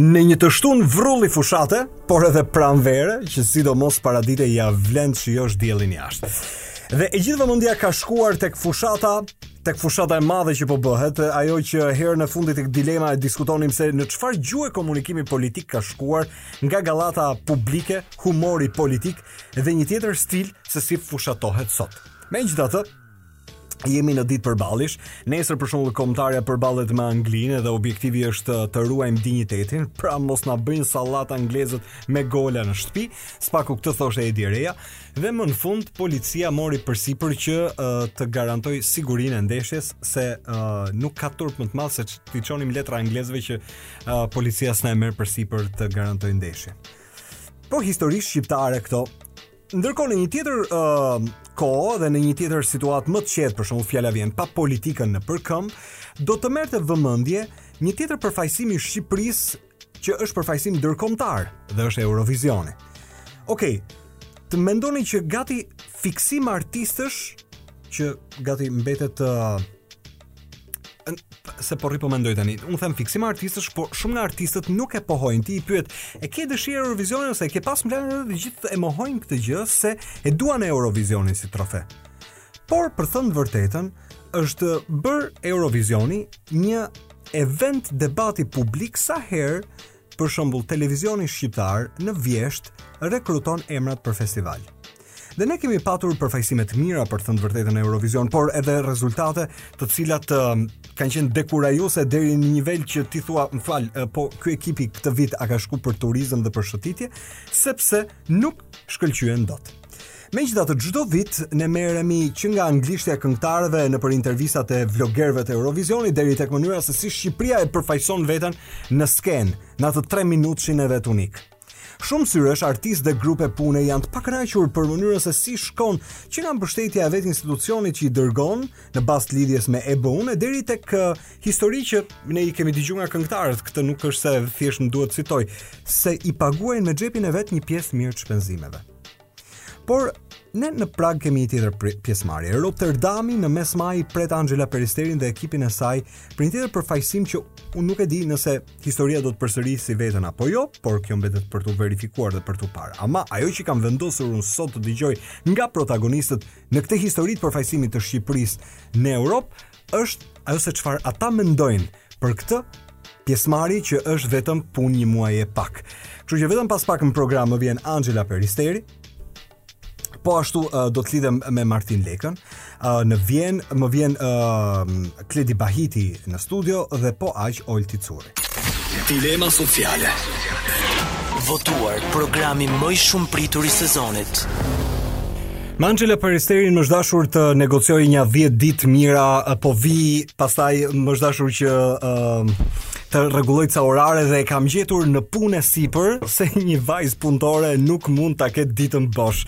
Në një të shtunë vrulli fushate, por edhe pranvere, që sidomos paradite ia vlen ta shijosh diellin jashtë. Dhe e gjithë vëmendja ka shkuar tek fushata, tek fushata e madhe që po bëhet, ajo që herën e fundit tek Dilema e diskutonim se në çfarë gjuhe komunikimi politik ka shkuar nga gallata publike, humori politik dhe një tjetër stil se si fushatohet sot. Megjithatë, jemi në ditë përballjesh. Nesër për shembull kombëtarja përballet me Anglinë dhe objektivi është të ruajmë dinjitetin, pra mos na bëjnë sallatë anglezët me gola në shtëpi, së paku këtë thoshte Edi Reja, dhe më në fund policia mori përsipër që uh, të garantojë sigurinë e ndeshjes se uh, nuk ka turp më të madh se t'i çonim letra anglezëve që uh, policia s'na e merr përsipër të garantojë ndeshjen. Po histori shqiptare këto Ndërkohë në një tjetër ë uh, kohë dhe në një tjetër situatë më të qetë, për shembull fjala vjen pa politikën nëpër këmbë, do të merrte vëmendje një tjetër përfaqësim i Shqipërisë që është përfaqësim ndërkombëtar dhe është Eurovisioni. Okej, të mendoni që gati fiksim artistësh që gati mbetet uh, se po rri po mendoj tani. Unë them fiksim artistësh, por shumë nga artistët nuk e pohojnë. Ti i pyet, e ke dëshirë Eurovisionin ose e ke pas ëndërr edhe të gjithë e mohojnë këtë gjë se e duan Eurovisionin si trofe. Por për të thënë të vërtetën, është bërë Eurovisioni një event debati publik sa herë Për shembull, televizioni shqiptar në vjeshtë rekruton emrat për festival. Dhe ne kemi patur përfaqësime të mira për të thënë të vërtetën në Eurovision, por edhe rezultate të cilat të um, kanë qenë dekurajuese deri në një nivel që ti thua, më fal, uh, po ky ekipi këtë vit a ka shku për turizëm dhe për shëtitje, sepse nuk shkëlqyen dot. Megjithatë, çdo vit ne merremi që nga anglishtja e këngëtarëve nëpër intervistat e vlogerëve të Eurovisionit deri tek mënyra se si Shqipëria e përfaqëson veten në skenë, në atë 3 minutëshin e vet unik. Shumë syresh, artistë dhe grupe pune janë të pakënaqur për mënyrën se si shkon që nga mbështetja e vetë institucionit që i dërgon në bazë të lidhjes me EBU-n e deri tek uh, histori që ne i kemi dëgjuar nga këngëtarët, këtë nuk është se thjesht më duhet të citoj, se i paguajnë me xhepin e vet një pjesë të mirë të shpenzimeve. Por ne në prag kemi një tjetër pjesëmarrje. Rotterdami në mes maji pret Anxhela Peristerin dhe ekipin e saj për një tjetër përfaqësim që unë nuk e di nëse historia do të përsërisë veten apo jo, por kjo mbetet për t'u verifikuar dhe për t'u parë. Ama ajo që kam vendosur unë sot të dëgjoj nga protagonistët në këtë histori të përfaqësimit të Shqipërisë në Europë është ajo se çfarë ata mendojnë Për këtë, pjesëmarrje që është vetëm punë një muaj e pak. Kështu që vetëm pas pak në program më vjen Anxhela Peristeri. Po ashtu uh, do të lidhem me Martin Lekën. Uh, në vjen, më vjen uh, Kledi Bahiti në studio dhe po aq Olti Curri. Dilema sociale. Votuar programi më i shumëpritur i sezonit. Me Anxhela Peristerin më është dashur të negocioj nja 10 ditë të mira, po vi pastaj më është dashur që uh, të rregulloj ca orare dhe e kam gjetur në punë e sipër se një vajzë punëtore nuk mund ta ketë ditën bosh.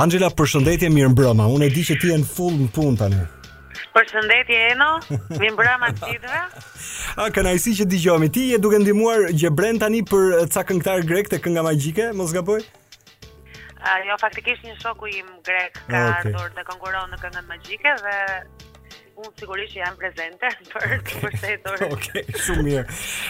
Anxhela, përshëndetje, mirëmbrëma. Unë e di që ti je në full në punë tani. Përshëndetje Eno, mirëmbrëma të gjithëve. A kënaqësi që dëgjohemi. Ti je duke ndihmuar Gjebren tani për ca këngëtarë grekë te kënga magjike, mos gaboj? Uh, jo, faktikisht një shoku im grek ka ah, okay. ardhur dhe konkurron në këngën magjike dhe unë sigurisht jam prezente për okay. ta mbështetur. Okej, okay, shumë mirë.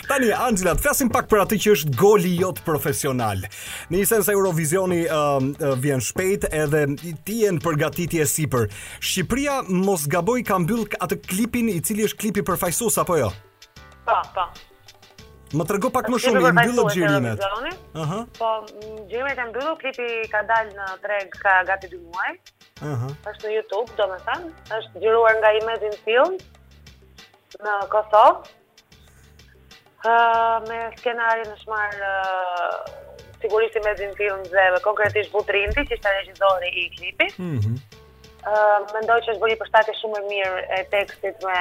Tani Anxhela, të flasim pak për atë që është goli jot profesional. Në një sens Eurovisioni uh, uh, vjen shpejt edhe ti je në përgatitje e sipër. Shqipëria mos gaboj ka mbyll atë klipin i cili është klipi përfaqësues apo jo? Po, po. Më trego pak më shumë, i mbylle xhirimet. Ëh. Po xhirimet janë mbyllur, klipi ka dalë në treg ka gati 2 muaj. Ëh. Është në YouTube, domethënë, është xhiruar nga Imagine Film në Kosovë. Ëh, me skenarin është marrë sigurisht Imagine Film dhe konkretisht Butrinti, që ishte regjisori i klipit. Ëh. Ëh, mendoj që është bërë një përshtatje shumë e mirë e tekstit me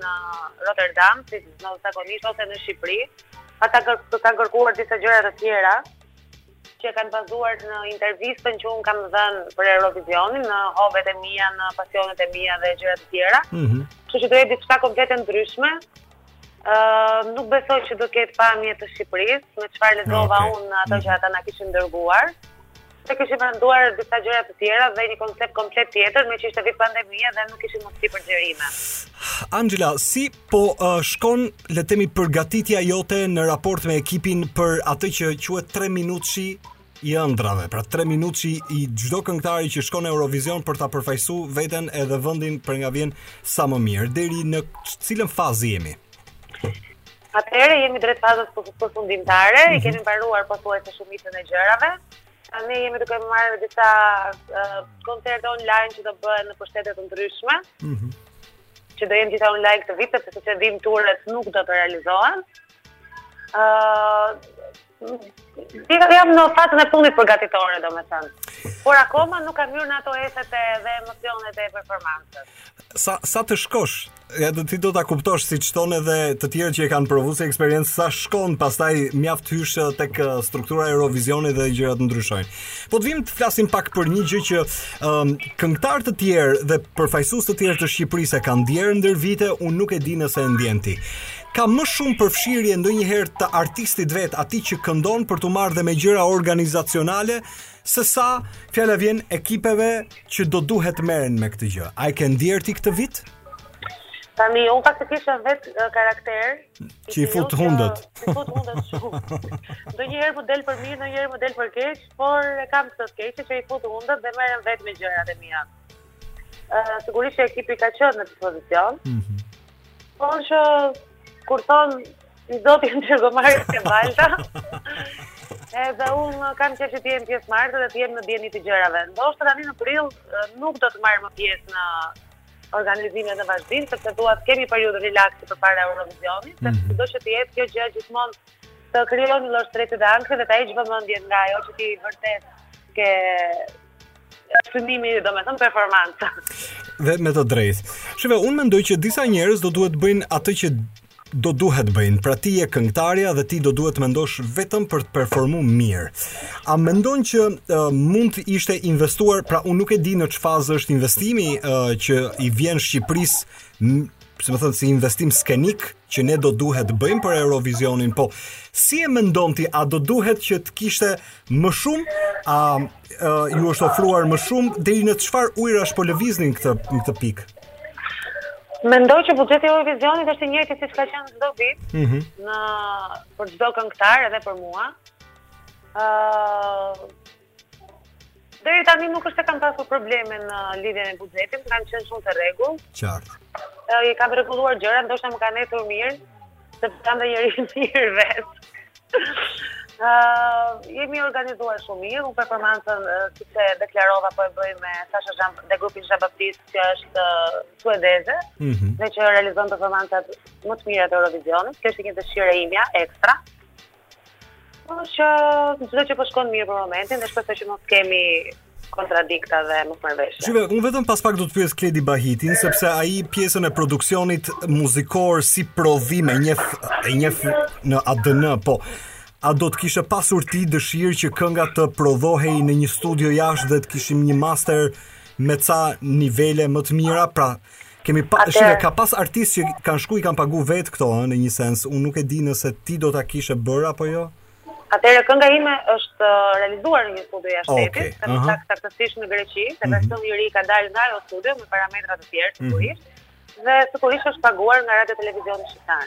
në Rotterdam, si zakonisht, ose në Shqipëri, ata kër, kanë kërkuar disa gjëra të tjera, që e kanë bazuar në intervistën që unë kam dhënë për Eurovisionin, në hobet e mia, në pasionet e mia dhe gjëra të tjera. Mm -hmm. Kështu që do jetë diçka komplet e ndryshme, uh, nuk besoj që do ketë pamje të Shqipërisë, me çfarë lexova okay. unë ato mm -hmm. që ata na kishin dërguar. Se kishim menduar disa gjëra të tjera dhe një koncept komplet tjetër, meqë ishte vit pandemie dhe nuk kishim mundësi për xhirime. Anxhela, si po uh, shkon, le të themi, përgatitja jote në raport me ekipin për atë që quhet 3 minutshi i ëndrrave, pra 3 minutshi i çdo këngëtari që shkon në Eurovision për ta përfaqësuar veten edhe vendin për nga vjen sa më mirë. Deri në cilën fazë jemi? Atëherë jemi drejt fazës përfundimtare, mm -hmm. i kemi mbaruar pothuajse shumicën e gjërave. Ne jemi duke u marrë me disa uh, koncerte online që do bëhen në shtete të ndryshme. Mm -hmm. Që do jenë gjitha online këtë vit, sepse siç e dimë turet nuk do të realizohen. Ëh, uh, Tani jam në fazën e fundit përgatitore, domethënë. Por akoma nuk kam hyrë në ato ethet e dhe emocionet e performancës. Sa sa të shkosh, edhe ti do ta kuptosh siç thonë edhe të tjerët që e kanë provuar si eksperiencë, sa shkon pastaj mjaft të hysh uh, tek uh, struktura e Eurovisionit dhe gjërat ndryshojnë. Po të vim të flasim pak për një gjë që um, këngëtar të tjerë dhe përfaqësues të tjerë të Shqipërisë e kanë ndjerë ndër vite, unë nuk e di nëse e ndjen ti. Ka më shumë përfshirje ndonjëherë të artistit vetë, atij që këndon për t'u marrë dhe me gjëra organizacionale, se sa fjala vjen ekipeve që do duhet të merren me këtë gjë. A e ke ndjerë ti këtë vit? Tani unë pak të kësisoj e kam vet karakterin që i fut hundët. I fut hundët shumë. Ndonjëherë më del për mirë, ndonjëherë më del për keq, por e kam këtë të keqe që i fut hundët dhe merrem vetë me gjërat e mia. Ëh, sigurisht që ekipi ka qenë në dispozicion. Mhm. Po që kur thonë i zoti e nxjerr gomarin nga balta, edhe unë kam qejf që t'jem pjesëmarrëse dhe t'jem në dijeni të gjërave. Ndoshta tani në prill nuk do të marr më pjesë në organizime në vazhdim, sepse dua t'kem një periudhë relaksi përpara Eurovisionit, mm -hmm. sido që t'jetë kjo gjë gjithmonë të krijon një lloj stresi dhe ankthi dhe ta heq vëmendjen nga ajo që ti vërtet ke synimi, domethënë performanca. Dhe me të drejtë. Shive, unë mendoj që disa njerëz do duhet bëjnë atë që do duhet bëjnë. Pra ti je këngëtarja dhe ti do duhet të mendosh vetëm për të performuar mirë. A mendon që uh, mund të ishte investuar, pra unë nuk e di në çfarë faze është investimi uh, që i vjen Shqipërisë, si me thënë si investim skenik që ne do duhet të bëjmë për Eurovizionin, po si e mendon ti, a do duhet që të kishte më shumë, a, a ju është ofruar më shumë deri në çfarë ujrash po lëvizni në këtë pikë? Mendoj që buxheti i Eurovizionit është i njëjti siç ka qenë çdo vit. Mm -hmm. Në për çdo këngëtar edhe për mua. Ëh, uh, Deri tani nuk është se kam pasur probleme në lidhje me buxhetin, kanë qenë shumë të rregullt. Qartë. I kam rregulluar gjërat, ndoshta më kanë ecur mirë, sepse kam ndenjur mirë vetë. Uh, jemi organizuar shumë mirë, unë performancën uh, siç e deklarova po e bëj me Sacha Jean dhe grupin Jean-Baptiste që është uh, suedeze mm -hmm. dhe që realizon performancat më të mira të Eurovisionit, që ishte një dëshirë e imja ekstra Po që çdo gjë po shkon mirë për momentin dhe shpresoj që mos kemi kontradikta dhe mosmarrëveshje. Shive, unë vetëm pas pak do të pyes Kledi Bahitin sepse ai pjesën e produksionit muzikor si prodhim e njeh e njeh në ADN, po a do të kishe pasur ti dëshirë që kënga të prodhohej në një studio jashtë dhe të kishim një master me ca nivele më të mira, pra Kemi pa, Ate... shive, ka pas artistë që kanë shku i kanë pagu vetë këto, në një sens, unë nuk e di nëse ti do ta kishe bërë apo jo? Atëherë kënga ime është uh, realizuar në një studio jashtë shtetit, okay. uh -huh. saktë saktësisht në Greqi, ose mhm. versioni i ri ka dalë nga ajo studio me parametra të tjerë të mhm. sigurisht. Mm -hmm. Dhe sigurisht është paguar nga Radio Televizioni Shqiptar.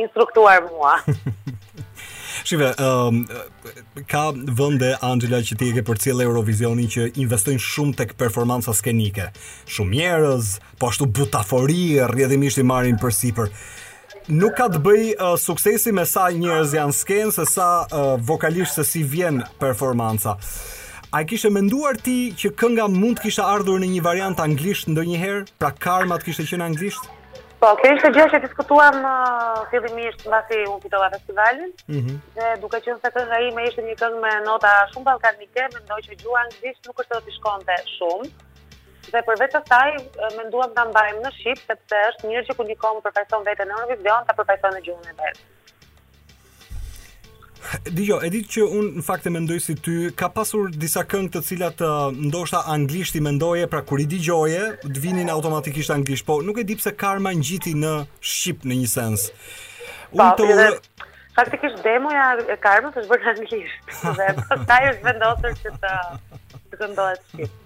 instruktuar mua. Shive, um, ehm, ka vënde, Anxhela, që ti e ke përcjellë Eurovizionin që investojnë shumë tek performanca skenike. Shumë njerëz, po ashtu butafori, rrjedhimisht i marrin përsipër. Nuk ka të bëjë uh, suksesi me sa njerëz janë skenë, se sa uh, vokalisht se si vjen performanca. A e kishe menduar ti që kënga mund të kishte ardhur në një variant anglisht ndonjëherë? Pra karma të kishte qenë anglisht? Po, kjo ishte gjëja që e diskutuam uh, fillimisht mbasi unë fitova festivalin. Mm -hmm. Dhe duke qenë se kënga ime ishte një këngë me nota shumë ballkanike, mendoj që gjuha anglisht nuk është se do t'i shkonte shumë. Dhe përveç asaj menduam ta mbajmë në shqip sepse është mirë që kur një komb përfaqëson veten në Eurovision, ta përfaqësojë në gjuhën e vet. Dëgjo, e di ti që unë në fakt e mendoj si ty, ka pasur disa këngë të cilat uh, ndoshta anglisht i mendoje, pra kur i digjoje, të vinin automatikisht anglisht, po nuk e di pse karma ngjiti në shqip në një sens. Po, unë të urë... Faktikisht demoja e karmës është bërë anglisht, dhe pastaj është vendosur që të të këndohet shqip.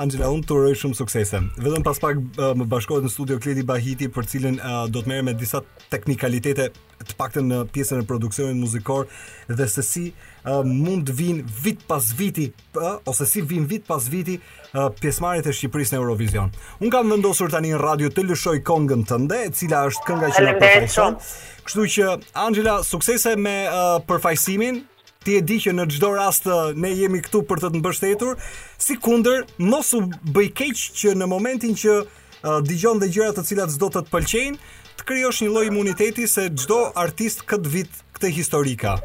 Anxhela, unë të uroj shumë suksese. Vetëm pas pak uh, më bashkohet në studio Kledi Bahiti, me të cilin uh, do të merremi me disa teknikalitete të paktën në pjesën e produksionit muzikor dhe se si uh, mund të vijnë vit pas viti uh, ose si vijnë vit pas viti uh, pjesëmarrjet e Shqipërisë në Eurovision. Unë kam vendosur tani në radio të lëshoj këngën tënde, e cila është kënga që na përfaqëson. Kështu që Anxhela, suksese me uh, përfaqësimin, Ti e di që në çdo rast ne jemi këtu për të të mbështetur, sikundër mos u bëj keq që në momentin që uh, dëgjon dhe gjëra të cilat s'do të të pëlqejnë, të krijosh një lloj imuniteti se çdo artist këtë vit këtë histori ka.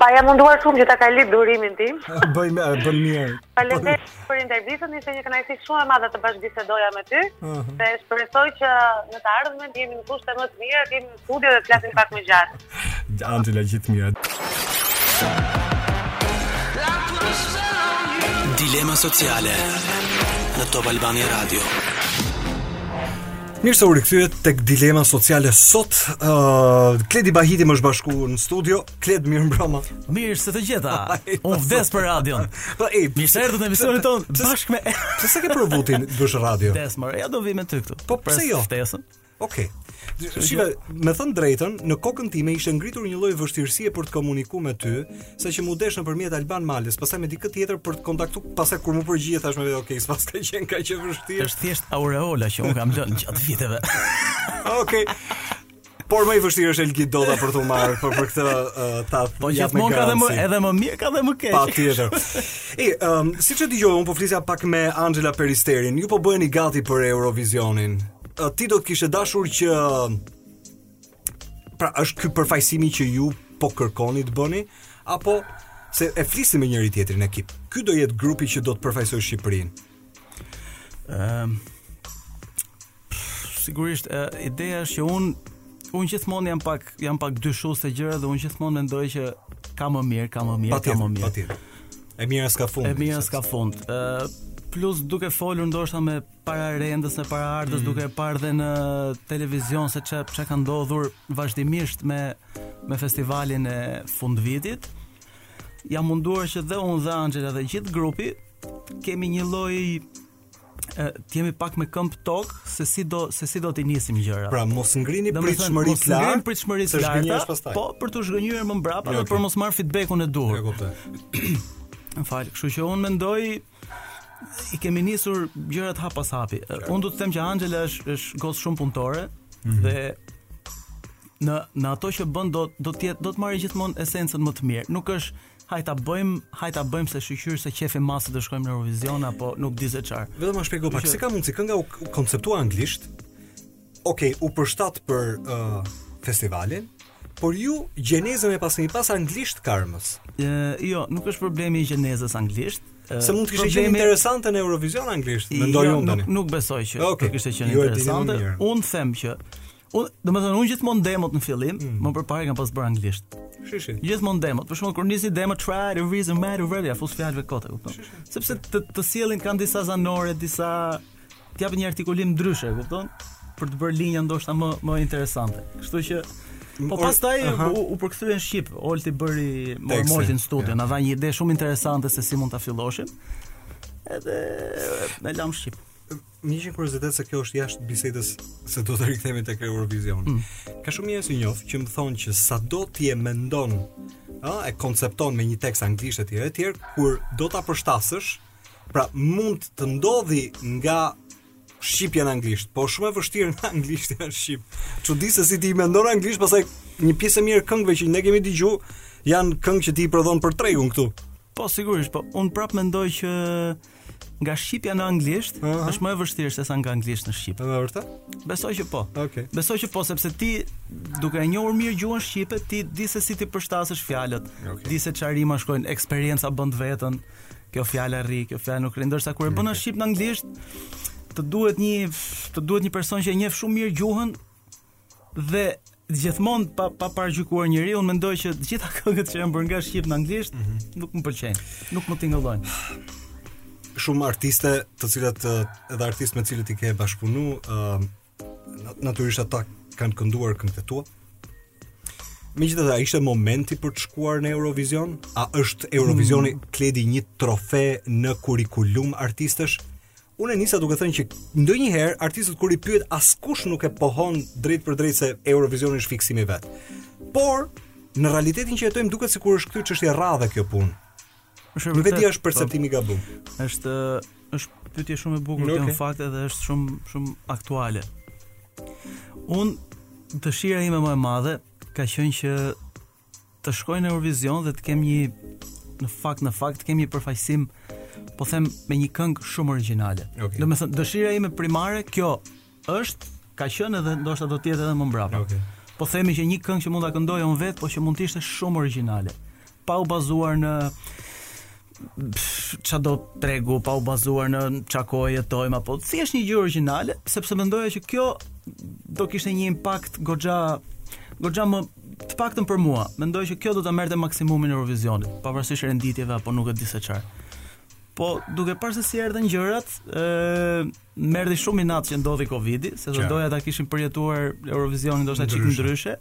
Po jam munduar shumë që ta kalit durimin tim. Bën, bën mirë. Faleminderit për intervistën, ishte një kënaqësi shumë e madhe të bashkëbisedoja me ty. Uh -huh. Dhe shpresoj që në të ardhmen të jemi në kushte më të mira, të jemi studio dhe flasim pak më gjatë. Anxhela gjithë të mirat. Dilema sociale në Top Albania Radio. Mirë se u rikthyem tek dilema sociale sot. Uh, Kledi Bahiti më është bashku në studio. Kled mirëmbrëma. Mirë se të gjeta. Unë vdes për radion. Po e mirë se erdhe në emisionin ton bashkë me. Pse s'e ke provu ti të bësh radio? Vdes më. Ja do vi me ty këtu. Po pse jo? Ftesën. Okej. Okay. Shiko, me thënë drejtën, në kokën time ishte ngritur një lloj vështirësie për të komunikuar me ty, saqë m'u desh nëpërmjet Alban Malës, pastaj me dikë tjetër për të kontaktuar, pastaj kur m'u përgjigje thash me vete, okay, s'paska qenë kaq e vështirë. Është thjesht aureola që un kam lënë gjatë viteve. Okej. Okay. Por më i vështirë është Elgit Doda për të marrë për për këtë uh, ta. Po gjithmonë ka dhe më edhe më mirë ka dhe më keq. Patjetër. Ej, um, siç e dëgjove, un po flisja pak me Anxhela Peristerin. Ju po bëheni gati për Eurovisionin. Ti do të kishe dashur që pra është ky përfaqësimi që ju po kërkoni të bëni apo se e flisni me njëri tjetrin ekip. Ky do jetë grupi që do të përfaqësojë Shqipërinë. Ëm ehm, um, sigurisht uh, ideja është që un un gjithmonë jam pak jam pak dyshues te gjërat dhe un gjithmonë mendoj që ka më mirë, ka më mirë, patir, ka më mirë. Patjetër. E mira s'ka fund. E mira s'ka fund. Ë uh, plus duke folur ndoshta me pararendës e paraardhës mm. duke parë dhe në televizion se çka çka ka ndodhur vazhdimisht me me festivalin e fundvitit. Jam munduar që dhe unë dhe Anxhela dhe gjithë grupi kemi një lloj të jemi pak me këmb n'tok se si do se si do të nisim gjërat. Pra mos ngremë pritshmëri të lartë. Mos ngremë të lartë. Po për t'u zhgënjyer më mbrapa dhe për mos marr feedbackun e duhur. E kuptoj. Më fal, kështu që unë mendoj i kemi nisur gjërat hap pas hapi. Unë do të them që Anxhela është është gocë shumë punëtore mm -hmm. dhe në në ato që bën do do të jetë do të marrë gjithmonë esencën më të mirë. Nuk është hajt ta bëjmë, hajt ta bëjmë se shyqyr se qefi max do shkojmë në Eurovision apo nuk di se çfarë. Vetëm më shpjego pak, si ka mundsi kënga u konceptua anglisht, Ok, u përshtat për uh, festivalin, por ju gjenezën e paskeni pas anglisht Karmës. E, jo, nuk është problemi i gjenezës anglisht. Se mund të kishte qenë interesante në Eurovision anglisht, jo, mendoj unë tani. Nuk, nuk besoj që okay. kishte qenë jo, interesante. Unë them që unë, domethënë unë gjithmonë demot në fillim, mm. më përpara kam pas bërë anglisht. Si, si. Gjithmonë demot, për shembull kur nis një demo try to reason matter of ia fus fjalëve kota, kupton? Sepse të të sjellin kanë disa zanore, disa të japin një artikulim ndryshe, kupton? Për të bërë linja ndoshta më më interesante. Kështu që Po pastaj uh -huh. u, u përkthyen shqip, Olti, e morëm në studio, yeah. na dha një ide shumë interesante se si mund ta filloshim. Edhe e lam shqip. Një kuriozitet se kjo është jashtë bisedës se do të rikthehemi tek Eurovision. Mm. Ka shumë njerëz që njoh që më thonë që sado ti e mendon, ëh, e koncepton me një tekst anglisht etj etj, kur do ta përshtasësh, Pra mund të ndodhë nga shqipja në anglisht, po shumë e vështirë në anglisht në shqip. Çudi se si ti mendon anglisht, pastaj një pjesë e mirë e këngëve që ne kemi dëgju, janë këngë që ti i prodhon për tregun këtu. Po sigurisht, po un prap mendoj që nga shqipja në anglisht uh -huh. është më e vështirë se sa nga anglisht në shqip. Është vërtet? Besoj që po. Okej. Okay. Besoj që po sepse ti duke e njohur mirë gjuhën shqipe, ti di se si t'i përshtatësh fjalët, okay. di se çfarë rima shkojnë, eksperjenca bën të vetën. Kjo fjalë rri, kjo fjalë nuk rri, ndërsa kur e bën nga shqip në anglisht, të duhet një të duhet një person që e njeh shumë mirë gjuhën dhe gjithmonë pa pa paragjykuar njeri, unë mendoj që të gjitha këngët që janë bërë nga shqip në anglisht mm -hmm. nuk më pëlqejnë, nuk më tingëllojnë. Shumë artiste, të cilat edhe artistë me të cilët ti ke bashkëpunu, ë uh, Natyrisht ata kanë kënduar këngët e tua. Megjithatë, a ishte momenti për të shkuar në Eurovision? A është Eurovisioni mm. Kledi një trofe në kurikulum artistësh? Unë e nisa duke thënë që ndonjëherë artistët kur i pyet askush nuk e pohon drejtpërdrejt se Eurovisioni është fiksim i vet. Por në realitetin që jetojmë duket sikur është kthy çështje rradhe kjo punë. Është vërtet. Apo është perceptim i gabuar. Është është pyetje shumë e bukur kjo në fakt edhe është shumë shumë aktuale. Un dëshira ime më e madhe ka qenë që të shkoj në Eurovision dhe të kem një në fakt në fakt të kem një përfaqësim po them me një këngë shumë origjinale. Okay. Domethënë dëshira ime primare kjo Është, ka qenë edhe ndoshta do të jetë edhe më mbrapa. Okay. Po themi që një këngë që mund ta këndoj unë vetë, por që mund të ishte shumë origjinale. Pa u bazuar në ça do tregu pa u bazuar në ça kohë jetojmë apo si është një gjë origjinale sepse mendoja që kjo do kishte një impakt goxha goxha më të paktën për mua mendoj që kjo do ta merrte maksimumin e Eurovisionit pavarësisht renditjeve apo nuk e di se çfarë po duke parë se si erdhën gjërat ë Më erdhi shumë inat që ndodhi Covidi, se do doja ta kishim përjetuar Eurovisionin ndoshta çik ndryshe.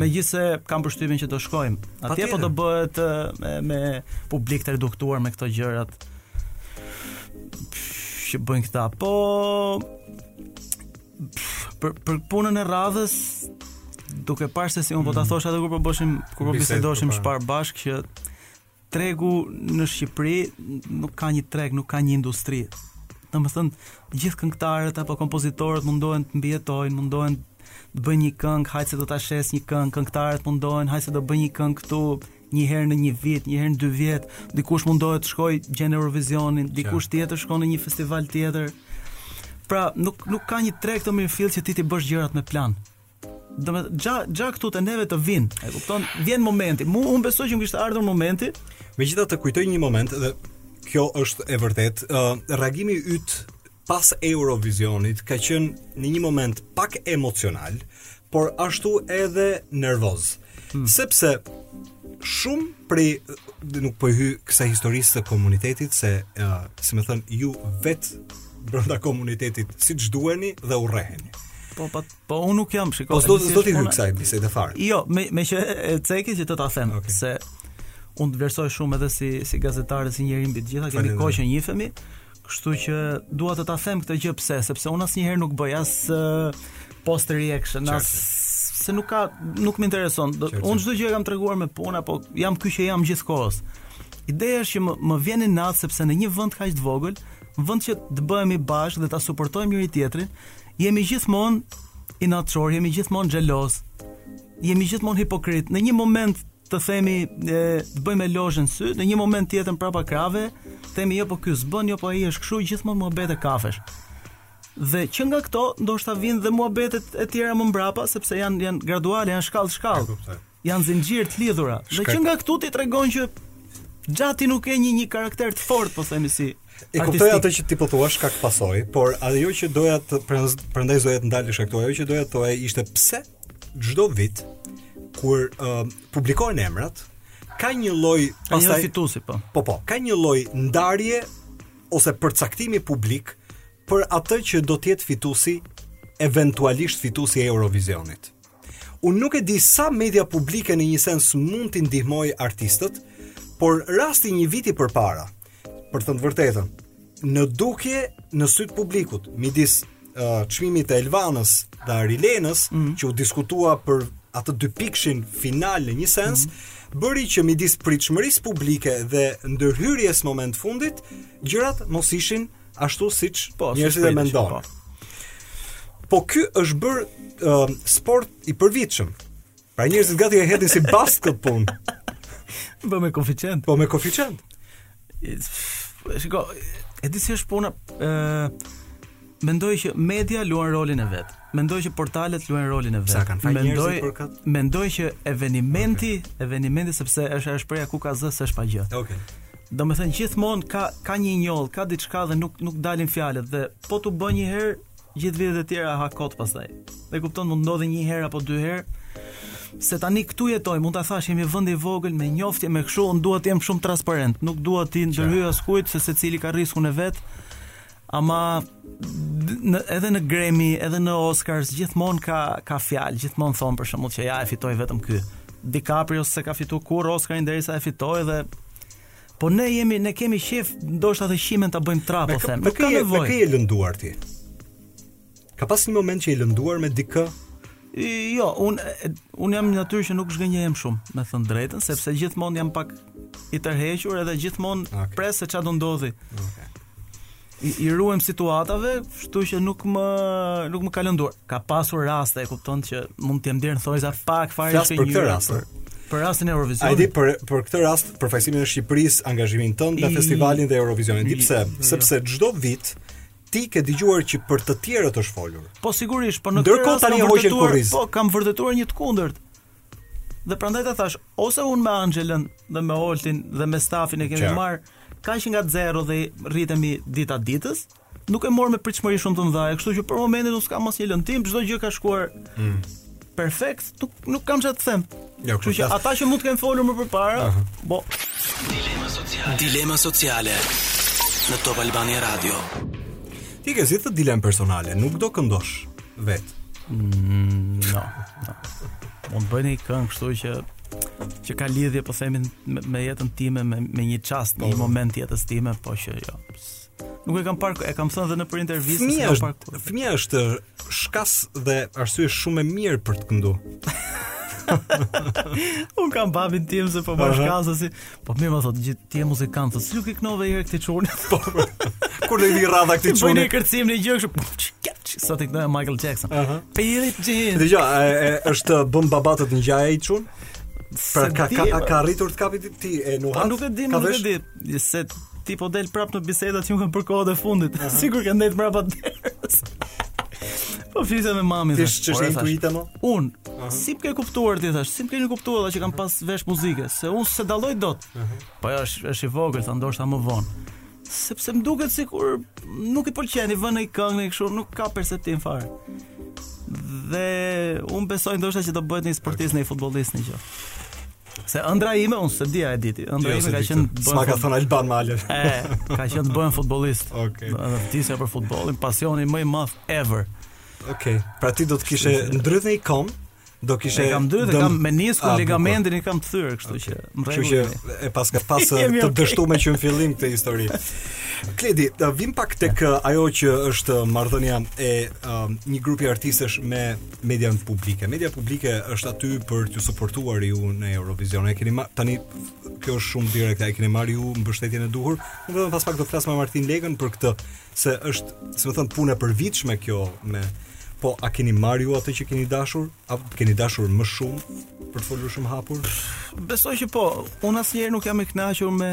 Megjithëse kam përshtypjen që do shkojmë. Atje po do bëhet me, me publik të reduktuar me këto gjërat që bëjnë këta. Po për për punën e radhës duke parë se si un po ta mm. thosha edhe kur po bëshim kur po bisedoshim më parë bashkë që Tregu në Shqipëri nuk ka një treg, nuk ka një industri. Domethënë, gjithë këngëtarët apo kompozitorët mundohen të mbijetojnë, mundohen të bëjnë një këngë, hajt se do ta shes një këngë, këngëtarët mundohen, hajt se do bëj një këngë këtu, një herë në një vit, një herë në dy vjet, dikush mundohet të shkojë gjen Eurovisionin, dikush tjetër shkon në një festival tjetër. Pra, nuk nuk ka një treg të mirëfill që ti t'i bësh gjërat me plan. domethënë gjërat gjërat këtu te neve të vijnë. E kupton? Vjen momenti. Mua unë besoj që më kishte ardhur momenti. Megjithatë kujtoj një moment dhe kjo është e vërtetë. Uh, reagimi yt pas Eurovisionit ka qenë në një moment pak emocional, por ashtu edhe nervoz. Hmm. Sepse shumë prej nuk po i hyj kësaj historisë së komunitetit se uh, si me thënë ju vetë brenda komunitetit siç duheni dhe urreheni. Po po Po unë nuk jam, shiko. Po s'do t'i hyj kësaj bisede fare. Jo, me me që e ceke që të ta them okay. se unë të vlerësoj shumë edhe si si gazetar dhe si njeri mbi të gjitha, kemi kohë që njihemi. Kështu që dua të ta them këtë gjë pse, sepse unë asnjëherë nuk bëj as uh, post reaction, as se nuk ka nuk më intereson. Unë çdo gjë e kam treguar me punë po jam ky që jam gjithë kohës. Ideja është që më, më vjen inat sepse në një vend kaq të vogël, vend që të bëhemi bashkë dhe ta suportojmë njëri tjetrin, Jemi gjithmonë inatçorë, jemi gjithmonë xhelozë. Jemi gjithmonë hipokritë. Në një moment të themi e, të bëjmë lozhen në sy, në një moment tjetër prapa krahëve, themi jo po ky s'bën, jo po ai është kështu, gjithmonë muhabete kafesh. Dhe që nga këto ndoshta vijnë dhe muhabetet e tjera më mbrapa, sepse janë janë graduale, janë shkallë shkallë. Janë zinxhir të lidhura. Dhe që nga këtu ti tregon që gjë ti nuk ke një një karakter të fort, po themi si E kuptoj atë që ti po thua shkak pasojë, por ajo që doja të prandaj doja të ndalesha këtu, ajo që doja të thoja ishte pse çdo vit kur uh, publikohen emrat, ka një lloj pastaj fituesi po. Po po, ka një lloj ndarje ose përcaktimi publik për atë që do të jetë fituesi eventualisht fituesi i Eurovisionit. Unë nuk e di sa media publike në një sens mund t'i ndihmojë artistët, por rasti një viti përpara, për të thënë të vërtetën, në dukje në sytë e publikut, midis uh, çmimit të Elvanës dhe Arilenës, mm -hmm. që u diskutua për atë dypikëshin final në një sens, mm -hmm bëri që midis pritshmërisë publike dhe ndërhyrjes në moment të fundit, gjërat mos ishin ashtu siç po, njerëzit e mendonin. Po. Po ky është bërë uh, sport i përvitshëm. Pra njerëzit gati e hedhin si bast këtë punë. Po me koeficient. Po me koeficient. Shiko, e di si është puna ë uh, Mendoj që media luan rolin e vet. Mendoj që portalet luajnë rolin e vet. Mendoj për këtë? Mendoj që evenimenti, okay. evenimenti sepse është shprehja ku ka zë s'është pa gjë. Okej. Okay. Domethënë gjithmonë ka ka një njollë, ka diçka dhe nuk nuk dalin fjalët dhe po t'u bë një herë gjithë vitet e tjera ha kot pastaj. E kupton mund të ndodhë një herë apo dy herë se tani këtu jetojmë dhe ta thashë jemi vend i vogël me njoftje me kështu, unë dua të jem shumë transparent, nuk dua t'i ndërhyj askujt se secili ka riskun e vet. Ama në, edhe në Grammy, edhe në Oscars gjithmonë ka ka fjalë, gjithmonë thon për shembull që ja e fitoi vetëm ky. DiCaprio s'e ka fituar kurrë Oscarin derisa e fitoi dhe Po ne kemi, ne kemi qef, ndoshta dhe qimen ta bëjmë tra, po them. Nuk ka nevojë. Nuk ka nevojë. Je lënduar ti. Ka pas një moment që je lënduar me dikë? Jo, un un jam një natyrë që nuk zhgënjehem shumë, me thën drejtën, sepse gjithmonë jam pak i tërhequr edhe gjithmonë okay. pres se çfarë do ndodhi. Okay. I, i ruhem situatave, kështu që nuk më nuk më ka lënduar. Ka pasur raste, e kupton që mund të jem deri në thojza pak fare të një rast. Për rastin e Eurovisionit. E di për për këtë rast, përfaqësimin e Shqipërisë, angazhimin tënd në festivalin dhe Eurovisionin. Di pse? Sepse çdo vit Ti ke dëgjuar që për të tjerët është folur. Po sigurisht, po në këtë rast tani hoqe në kurriz. Po kam vërtetuar një të kundërt. Dhe prandaj ta thash, se un me Anxhelën dhe me Oltin dhe me stafin e kemi marr kaq nga zero dhe rritemi dita ditës, nuk e morëm me pritshmëri shumë të mëdha, kështu që për momentin nuk kam asnjë lëndim, çdo gjë ka shkuar mm. Perfekt, nuk, nuk kam çfarë të them. Jo, kështu që ata që mund të kenë folur më përpara, uh -huh. po. Dilema sociale. Dilema sociale në Top Albania Radio. Ti ke zgjedhur dilemë personale, nuk do këndosh vet. Mm, no. no. Mund të bëj një këngë kështu që që ka lidhje po themin me, me jetën time me, me një çast, me një po. moment jetës time, po që jo. Nuk e kam parë, e kam thënë dhe nëpër intervista, nuk e kam parë kurrë. Fëmija është shkas dhe arsye shumë e mirë për të këndu. Unë kam babin tim se po bashkë sa herë, po mirë më thotë gjithmonë ti je muzikant, si nuk e këndove një herë këtij çunit. Po, po. Kur do vijë radha këtij çunit? Po ne kërcejm një gjë kështu. Sa ti këndoja Michael Jackson. Billie Jean. Dhe jo, është bën babatët ngjan ai çun. Pra ka ka ka arritur të kapi ti e nuk po, nuk e di, nuk e di. Se tani po del prap në bisedat që unë kam bërë kohët e fundit. Sikur ke ndenj prapa derës. Po flisja me mamin. Ti thash, ç'është "Ore, thash, intuita më? Un, si ke kuptuar ti thash, si keni kuptuar ata që kam pas vesh muzike, se un s'e dalloj dot. Po ja, është është i vogël, tha ndoshta më vonë. Sepse më duket sikur nuk i pëlqen i vë një këngë kështu, nuk ka perceptim fare. Dhe un besoj ndoshta që do bëhet një sportist, një futbollist një gjë. Se ëndra ime unë s'e di a e dini. Ëndra ime ka qenë bën. S'e ka thënë Alban Malaj. Ka qenë të bëhem futbollist. Okej. Okay. Vdisja për futbollin, pasioni më i madh ever. Okej. Okay. Pra ti do të kishe ndrydhë një këmbë, do kishe kam dy dhe kam menisku ah, ligamentin i kam të thyer kështu që në rregull. Kështu që e paske pas të dështuar që në fillim këtë histori. Kledi, të vim pak tek ajo që është marrëdhënia e një grupi artistësh me median publike. Media publike është aty për të suportuar ju në Eurovision. E keni ma... tani kjo është shumë direkte, e keni marr ju mbështetjen e duhur. Unë vetëm pas pak do flas me Martin Lekën për këtë, se është, si më thon, punë e përvitshme kjo me po a keni marr ju atë që keni dashur, a keni dashur më shumë për të folur shumë hapur? Besoj që po. Unë asnjëherë nuk jam i kënaqur me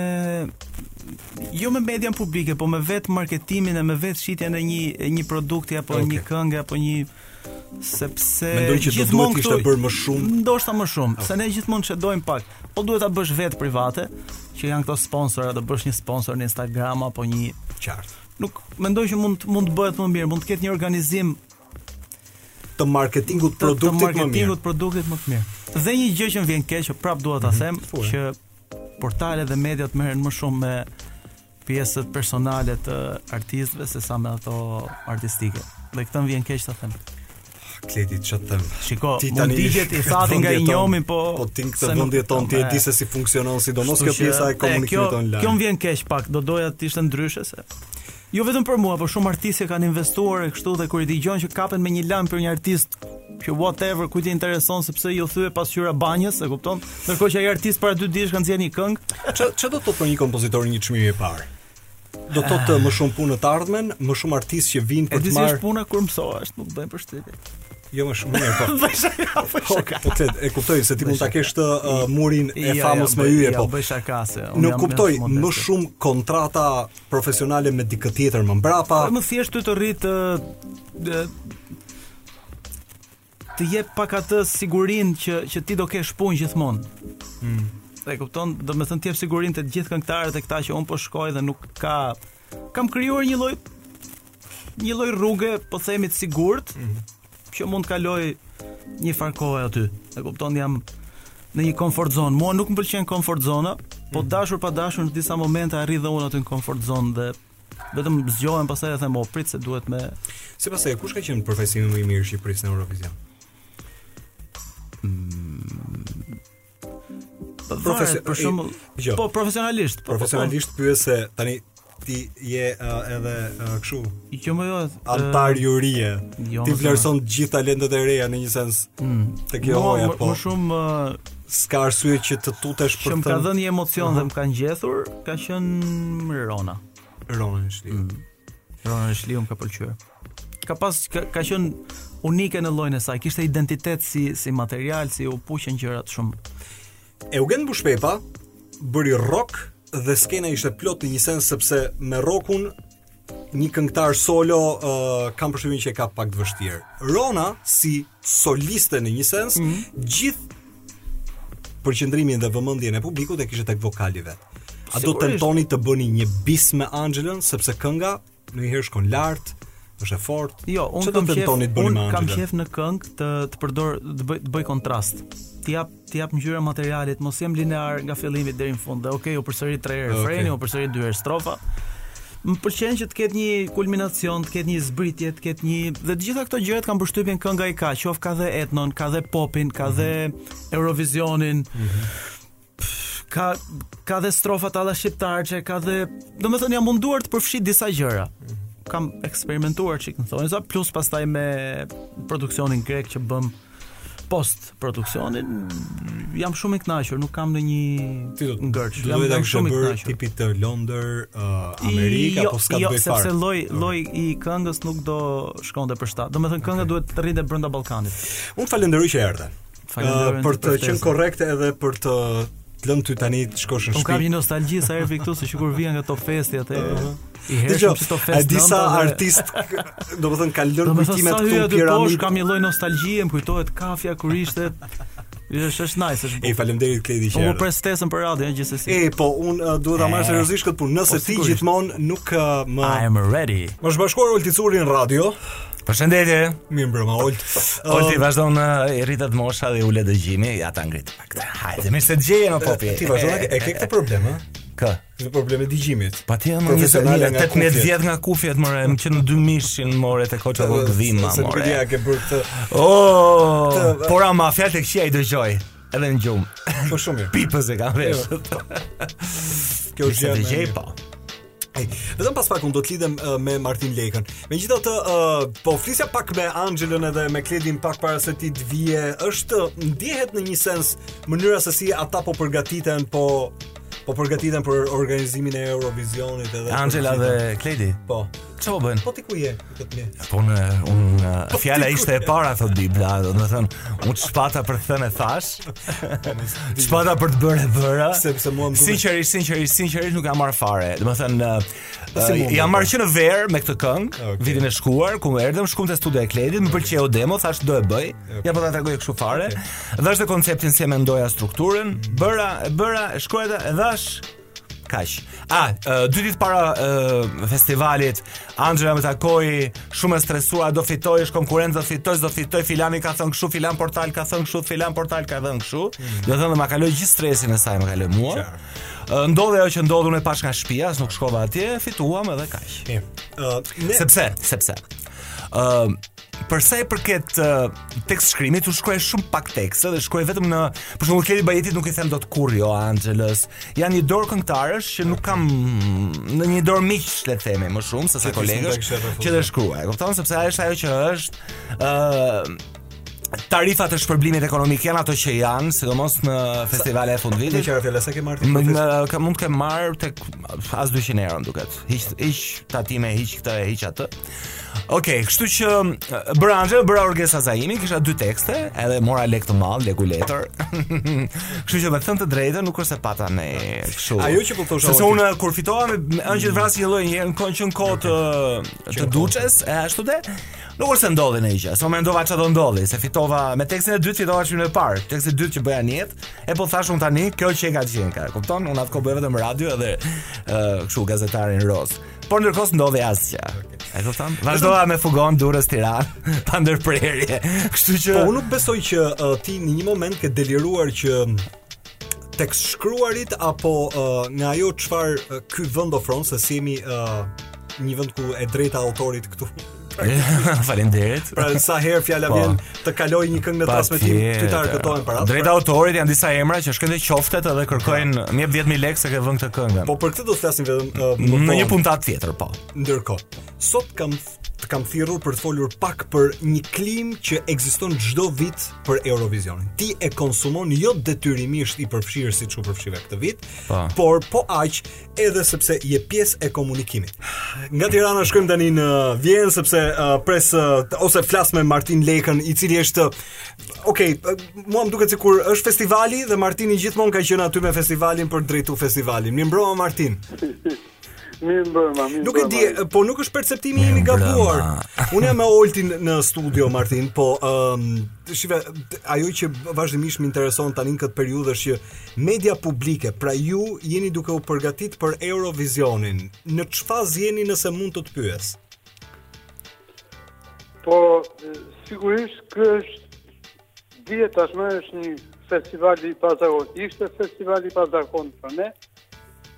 jo me median publike, po me vetë marketimin e me vetë shitjen e një një produkti apo okay. një kënge apo një sepse mendoj që do duhet të ishte bërë më shumë. Ndoshta më shumë, se ne gjithmonë çedojm pak. Po duhet ta bësh vetë private, që janë këto sponsorët, do bësh një sponsor në Instagram apo një qartë. Nuk mendoj që mund mund të bëhet më mirë, mund të ketë një organizim të marketingut të produktit më mirë. Të marketingut produktit më të mirë. Dhe një gjë që më vjen keq, prap dua ta mhm. them, që portalet dhe mediat merren më shumë me pjesët personale të artistëve se sa me ato artistike. Dhe këtë më vjen keq ta them. Kledi që të them Shiko, ti tani digjet i thati me të njomin Po, po ti në këtë vend jeton Ti e di se si funksionon sidomos kjo pjesa e komunikimit online Kjo më vjen keq pak Do doja të ishte ndryshe se Jo vetëm për mua, por shumë artistë që kanë investuar e kështu dhe kur i dëgjojnë që kapen me një lajm për një artist që whatever kujt i intereson sepse iu thye pasqyra e banjës, e kupton? Ndërkohë që ai artist para dy ditësh ka nxjerrë një këngë. Ç' ç'do të thotë për një kompozitor një çmim i parë? Do të thotë më shumë punë në të ardhmen, më shumë artistë që vijnë për të marrë. Është puna kur mësohesh, nuk bën përshtypje. Jo më shumë mirë po. Bëj shaka, po shaka. Po këtë e kuptoj se ti mund ta kesh të uh, murin e famës me yje po. Bëj shaka se. Nuk kuptoj më shumë kontrata profesionale me dikë tjetër më mbrapa. Po më thjesht ty të rrit uh, të jep pak atë sigurinë që që ti do kesh punë gjithmonë. Mm. E kupton, domethënë ti jep sigurinë të gjithë këngëtarët e këta që unë po shkoj dhe nuk ka kam krijuar një lloj një lloj rruge, po themi të sigurt, mm. që mund të kaloj një farë kohe aty. E kupton, jam në një comfort zone. Mua nuk më pëlqen comfort zona, po mm. dashur pa dashur në disa momente arrij dhe unë aty në comfort zone dhe Vetëm zgjohem pastaj e them o prit se duhet me Sipas teje kush ka qenë përfaqësimi më i mirë i Shqipërisë në Eurovision? Mm. Profesion... për shembull, jo. po profesionalisht, po, profesionalisht po, po. pyes se tani ti je uh, edhe uh, kështu. Jo më jo. Anëtar uh, jurie. Jo, ti vlerëson të gjithë talentet e reja në një sens. Mm. Tek jo, po. Më shumë uh, S'ka arsye që të tutesh për të. Mua më ka dhënë një emocion dhe më ka ngjethur, ka qenë Rona. Rona është. Mm. Rona Nishliu më ka pëlqyer. Ka pas ka, ka qen unike në llojin e saj, kishte identitet si si material, si u puqën gjërat shumë. Eugen Bushpepa bëri rock dhe skena ishte plot në një sens sepse me rockun një këngëtar solo uh, kam përshtypjen që e ka pak të vështirë. Rona si soliste në një sens, mm -hmm. gjithë përqendrimin dhe vëmendjen e publikut e kishte tek vokali vet. A do tentoni të bëni një bis me Anxhelën sepse kënga në një herë shkon lart, është e fortë. Jo, unë kam qejf, unë kam qejf në këngë të të përdor të bëj të bëj kontrast. T'i jap T'i jap ngjyra materialit, mos jem linear nga fillimi deri në fund. Dhe okay, u përsërit tre herë okay. refreni, u përsërit dy herë strofa. Më pëlqen që të ketë një kulminacion, të ketë një zbritje, të ketë një dhe të gjitha këto gjërat kam përshtypjen kënga i ka, qoftë ka dhe etnon, ka dhe popin, ka dhe Eurovisionin. Mm -hmm ka ka dhe strofa alla shqiptarçe, ka dhe, domethënë jam munduar të përfshij disa gjëra. Kam eksperimentuar çik, domethënë, plus pastaj me produksionin grek që bëmë. post produksionin jam shumë i kënaqur, nuk kam ndonjë ngërç. Do të jam shumë i kënaqur. Tipi Londër, uh, Amerikë jo, apo s'ka jo, bëj fare. Jo, sepse lloj lloj i këngës nuk do shkonte për shtat. Domethënë kënga okay. duhet të rrinte brenda Ballkanit. Unë falenderoj që erdhe. Falenderoj uh, për të qenë korrekt edhe për të lënë ty tani të shkosh në shtëpi. Unë kam një nostalgji sa herë këtu, sikur vija nga Top Festi atë. Uh -huh. I hershëm si Top Fest. Disa artistë, domethënë kanë lënë kujtime këtu te Piramida. Po kam një lloj nostalgjie, më kujtohet kafja kur ishte Është është nice, është. E faleminderit Kledi që. Po pres tekstin për radio gjithsesi. E po un uh, duhet ta marr seriozisht këtë punë. Nëse po, ti gjithmonë nuk uh, më I am ready. Më është bashkuar Olti Curri në radio. Përshëndetje. Mirëmbrëma Olt. Olti um, vazhdon uh, i rritet mosha dhe ulet dëgjimi, ja ta ngrit pak. Hajde, mirë se vjen në popi. Ti vazhdon e ke këtë problem, ha? Kë? Problemin e dëgjimit. Pa ti më njëse një nga tek me zgjedh nga kufjet more që në dymijëshin more te koça do të vim më more. Ja ke bërë këtë. Oh, por ama fjalët e këqija i dëgjoj. Edhe në gjumë. Po shumë mirë. Pipëz e kam veshin. Jo. Kjo është gjë. Dëgjoj po. Hey, vetëm pas pak unë do të lidhem uh, me Martin Lekën. Megjithatë, uh, po flisja pak me Anxhelën edhe me Kledin pak para se ti të vije, është ndjehet në një sens mënyra se si ata po përgatiten, po Po përgatiten për organizimin e Eurovisionit edhe Anxhela dhe Kledi. Po. Ça bën? Po ti ku je këtë mi? Po në un po fjala ishte e para thotë Bibla, domethënë, unë ç'pata për të thënë thashë. Ç'pata për të bërë e bëra. Sepse mua më duket sinqerisht, sinqerisht, sinqerisht nuk jam marrë fare. Domethënë Si mund? Jam marrë që në verë me këtë këngë, okay. vitin e shkuar, ku erdhëm shkuam te studio e Kledit, më pëlqeu demo, thashë do e bëj. Okay. Ja po ta tregoj kështu fare. Okay. Dhashë konceptin si e mendoja strukturën, bëra, bëra, shkruajta dhe dhashë kaq. A, uh, dy ditë para uh, festivalit, Anxhela më takoi, shumë e stresuar, do fitoj, është konkurrencë, do fitoj, do fitoj, filani ka thënë kështu, filan portal ka thënë kështu, filan portal ka thënë kështu. Mm. Domethënë ma kaloi gjithë stresin e saj, ma kaloi mua. Qartë. Ndodhi ajo që ndodhi, unë e pashë nga shtëpia, as nuk shkova atje, fituam edhe kaq. Mirë. Uh, ne... Sepse, sepse. Ë uh, Për sa i përket uh, tekstshkrimit, u shkruaj shumë pak tekste dhe shkruaj vetëm në, për shembull, Kledi Bahitit nuk i them dot kurrë jo, Anxhelës. Janë një dorë këngëtarësh që nuk kam në një dorë miq, le të themi, më shumë se sa kolegë që të shkruaj. Kupton sepse ajo është ajo që është ë uh, tarifat e shpërblimit ekonomik janë ato që janë, sidomos në festivale e fundvitit. Ti çfarë, fjala vjen, e ke marrë ti? Më ka mund të kem marrë tek as 200 euro duket. Hiq, hiq tatime, hiq këtë, hiq atë. Okej, okay, kështu që Branxhe bëra Orgesa Zaimi, kisha dy tekste, edhe mora lek të madh, leku letër. kështu që me thënë të drejtën nuk është se pata ndonjë kështu. Ajo që po thosha. Sepse unë kur fitova me Anjeza Shahinin një lloj një herë në kohë që në kohë të të duçes, e ashtu dhe Nuk është se ndodhi ndonjë gjë, se mendova çfarë do ndodhi, se fitova me tekstin e dytë fitova çmimin e parë, tekstin e dytë që bëja në jetë, e po thashë unë tani, kjo qenka, qenka, kupton, unë atë kohë bëja vetëm radio edhe uh, këshu gazetarinë rozë, por ndërkohë s'ndodhi asgjë, e do të thotë, vazhdova me furgon Durrës Tiranë, pa ndërprerje, kështu që... Po unë nuk besoj që uh, ti në një moment ke deliruar që tekstshkruarit apo uh, nga ajo çfarë uh, ky vend ofron se s'jemi uh, një vend ku e drejta autorit këtu. Faleminderit. pra sa herë fjala po. vjen të kalojë një këngë në transmetim, ty të arkëtohen para. E drejta pra. autorit janë disa emra që shkojnë te qoftet edhe kërkojnë më jep 10000 lekë se ke vënë këtë këngë. Po për këtë do të flasim vetëm uh, në një puntatë tjetër, po. Ndërkohë, sot kam Të kam thirrur për të folur pak për një klimë që ekziston çdo vit për Eurovisionin. Ti e konsumon jo detyrimisht i përfshirë siç u përfshive këtë vit, pa. Po. por po aq edhe sepse je pjesë e komunikimit. Nga Tirana shkojmë tani në Vjenë sepse uh, pres uh, ose flas me Martin Lekën, i cili është Ok, mua më duket sikur është festivali dhe Martini gjithmonë ka qenë aty me festivalin për të drejtu festivalin. Mirëmbrëma Martin. Mirë mbrëma, mirë mbrëma. Nuk e di, po nuk është perceptimi im i gabuar. Unë jam me Oltin në studio Martin, po ëm um, shiko, ajo që vazhdimisht më intereson tani në këtë periudhë është që media publike, pra ju jeni duke u përgatitur për Eurovisionin. Në çfarë faze jeni nëse mund të të pyes? Po sigurisht ky është Dihet tashmë është një festival i pazakontë, ishte festival i pazakontë për ne,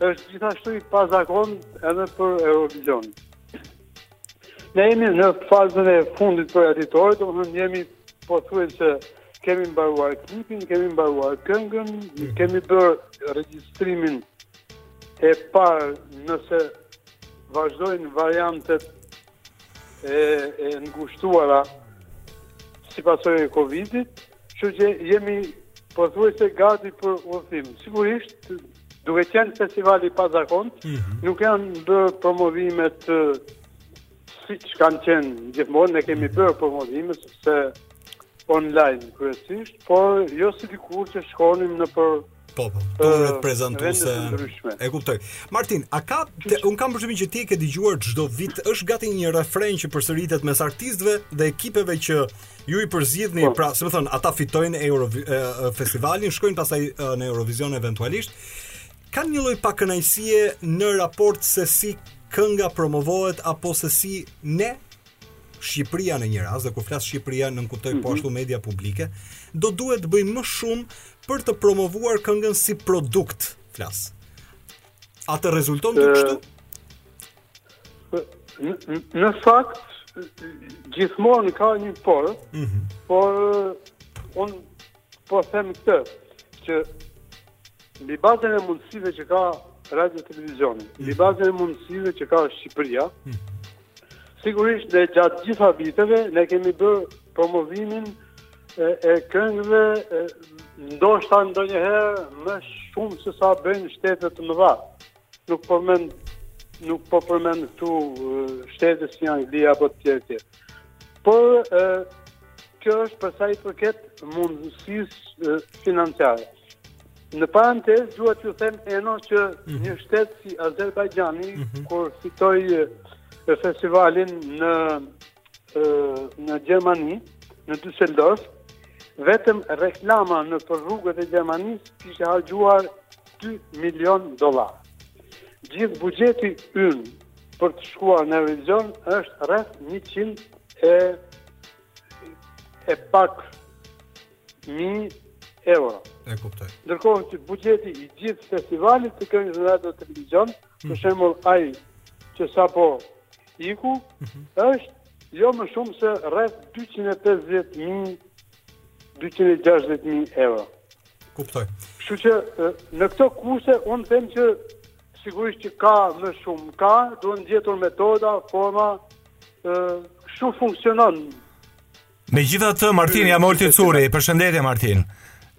është gjithashtu i pazakontë edhe për Eurovision. Ne jemi në fazën e fundit përgatitore, domethënë jemi pothuajse kemi mbaruar klipin, kemi mbaruar këngën, mhm. kemi bërë regjistrimin e parë nëse vazhdojnë variantet e, e ngushtuara si pasojë e Covidit, kështu që jemi pothuajse gati për udhëtim. Sigurisht, duke qenë festivali i pazakontë, mm -hmm. nuk janë bërë promovimet siç kanë qenë gjithmonë, ne kemi mhm. bërë promovimet, sepse online kryesisht, por jo si dikur që shkonim nëpër Po, po. Turnet prezantuese. E kuptoj. Martin, a ka te, un kam përshtypjen që ti e ke dëgjuar çdo vit, është gati një refren që përsëritet mes artistëve dhe ekipeve që ju i përzgjidhni, po. pra, domethënë, ata fitojnë Euro festivalin, shkojnë pastaj në Eurovision eventualisht. Kanë një lloj pakënaqësie në raport se si kënga promovohet apo se si ne Shqipëria në një rast, dhe kur flas Shqipëria nënkuptoj mm -hmm. po mhm. ashtu media publike, do duhet të bëjë më shumë për të promovuar këngën si produkt, flas. A të rezulton ty kështu? Në fakt, gjithmonë ka një por, mm -hmm. por unë Po them këtë, që mbi bazën e mundësive që ka radio televizioni, mbi mhm. bazën e mundësive që ka Shqipëria, mhm. sigurisht dhe gjatë gjitha viteve ne kemi bërë promovimin e, e këngëve ndoshta ndonjëherë më shumë se sa bëjnë shtete të mëdha. Nuk përmend nuk po përmend këtu shtete si Anglia apo të tjerë tjerë. Por ë kjo është për sa i përket mundësisë financiare. Në parantezë dua t'ju them Eno që mm -hmm. një shtet si Azerbajxhani mm -hmm. kur fitoi festivalin në në Gjermani, në Düsseldorf, vetëm reklama nëpër rrugët e Gjermanisë kishte harxhuar 2 milion dollarë. Gjithë buxheti ynë për të shkuar në Eurovision është rreth 100 e e pak mijë euro. E kuptoj. Ndërkohë që buxheti i gjithë festivalit të këngës në Radio Televizion, mm. për shembull ai që sapo Iku është jo më shumë se rreth 250.000 260.000 euro. Kuptoj. Kështu që në këto kushte un them që sigurisht që ka më shumë, ka, duhen gjetur metoda, forma, ë, kështu funksionon Megjithatë Martin jam Olti Curi, përshëndetje Martin.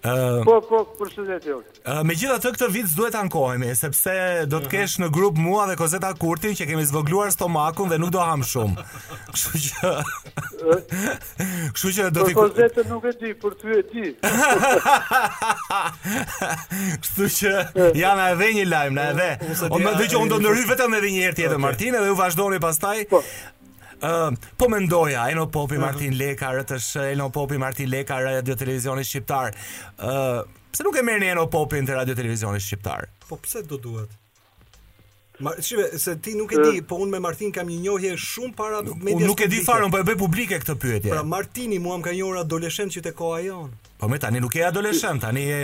Uh, po, po, përshëndetje. Uh, Megjithatë këtë vit s'duhet të ankohemi, sepse do të kesh në grup mua dhe Kozeta Kurtin që kemi zvogëluar stomakun dhe nuk do hamë shumë. Kështu që Kështu që do të Për Kozetën nuk e di, për ty e di. Kështu që ja na edhe një lajm, na edhe. Unë do të ndërhyj vetëm edhe një herë tjetër Martin dhe ju vazhdoni pastaj. Po. Uh, po mendoja, Eno Popi, mhm. Martin Leka, RTSH, Eno Popi, Martin Leka, Radio Televizioni Shqiptar. Uh, pse nuk e merrni Eno Popin te Radio Televizioni Shqiptar? Po pse do duhet? Ma, shih, se ti nuk e di, po unë me Martinin kam një njohje shumë para medias publike. Unë nuk e di fare, po e bëj publike këtë pyetje. Pra Martini mua më ka njohur adoleshent që te Koha Jonë. Po më tani nuk je adoleshent, tani je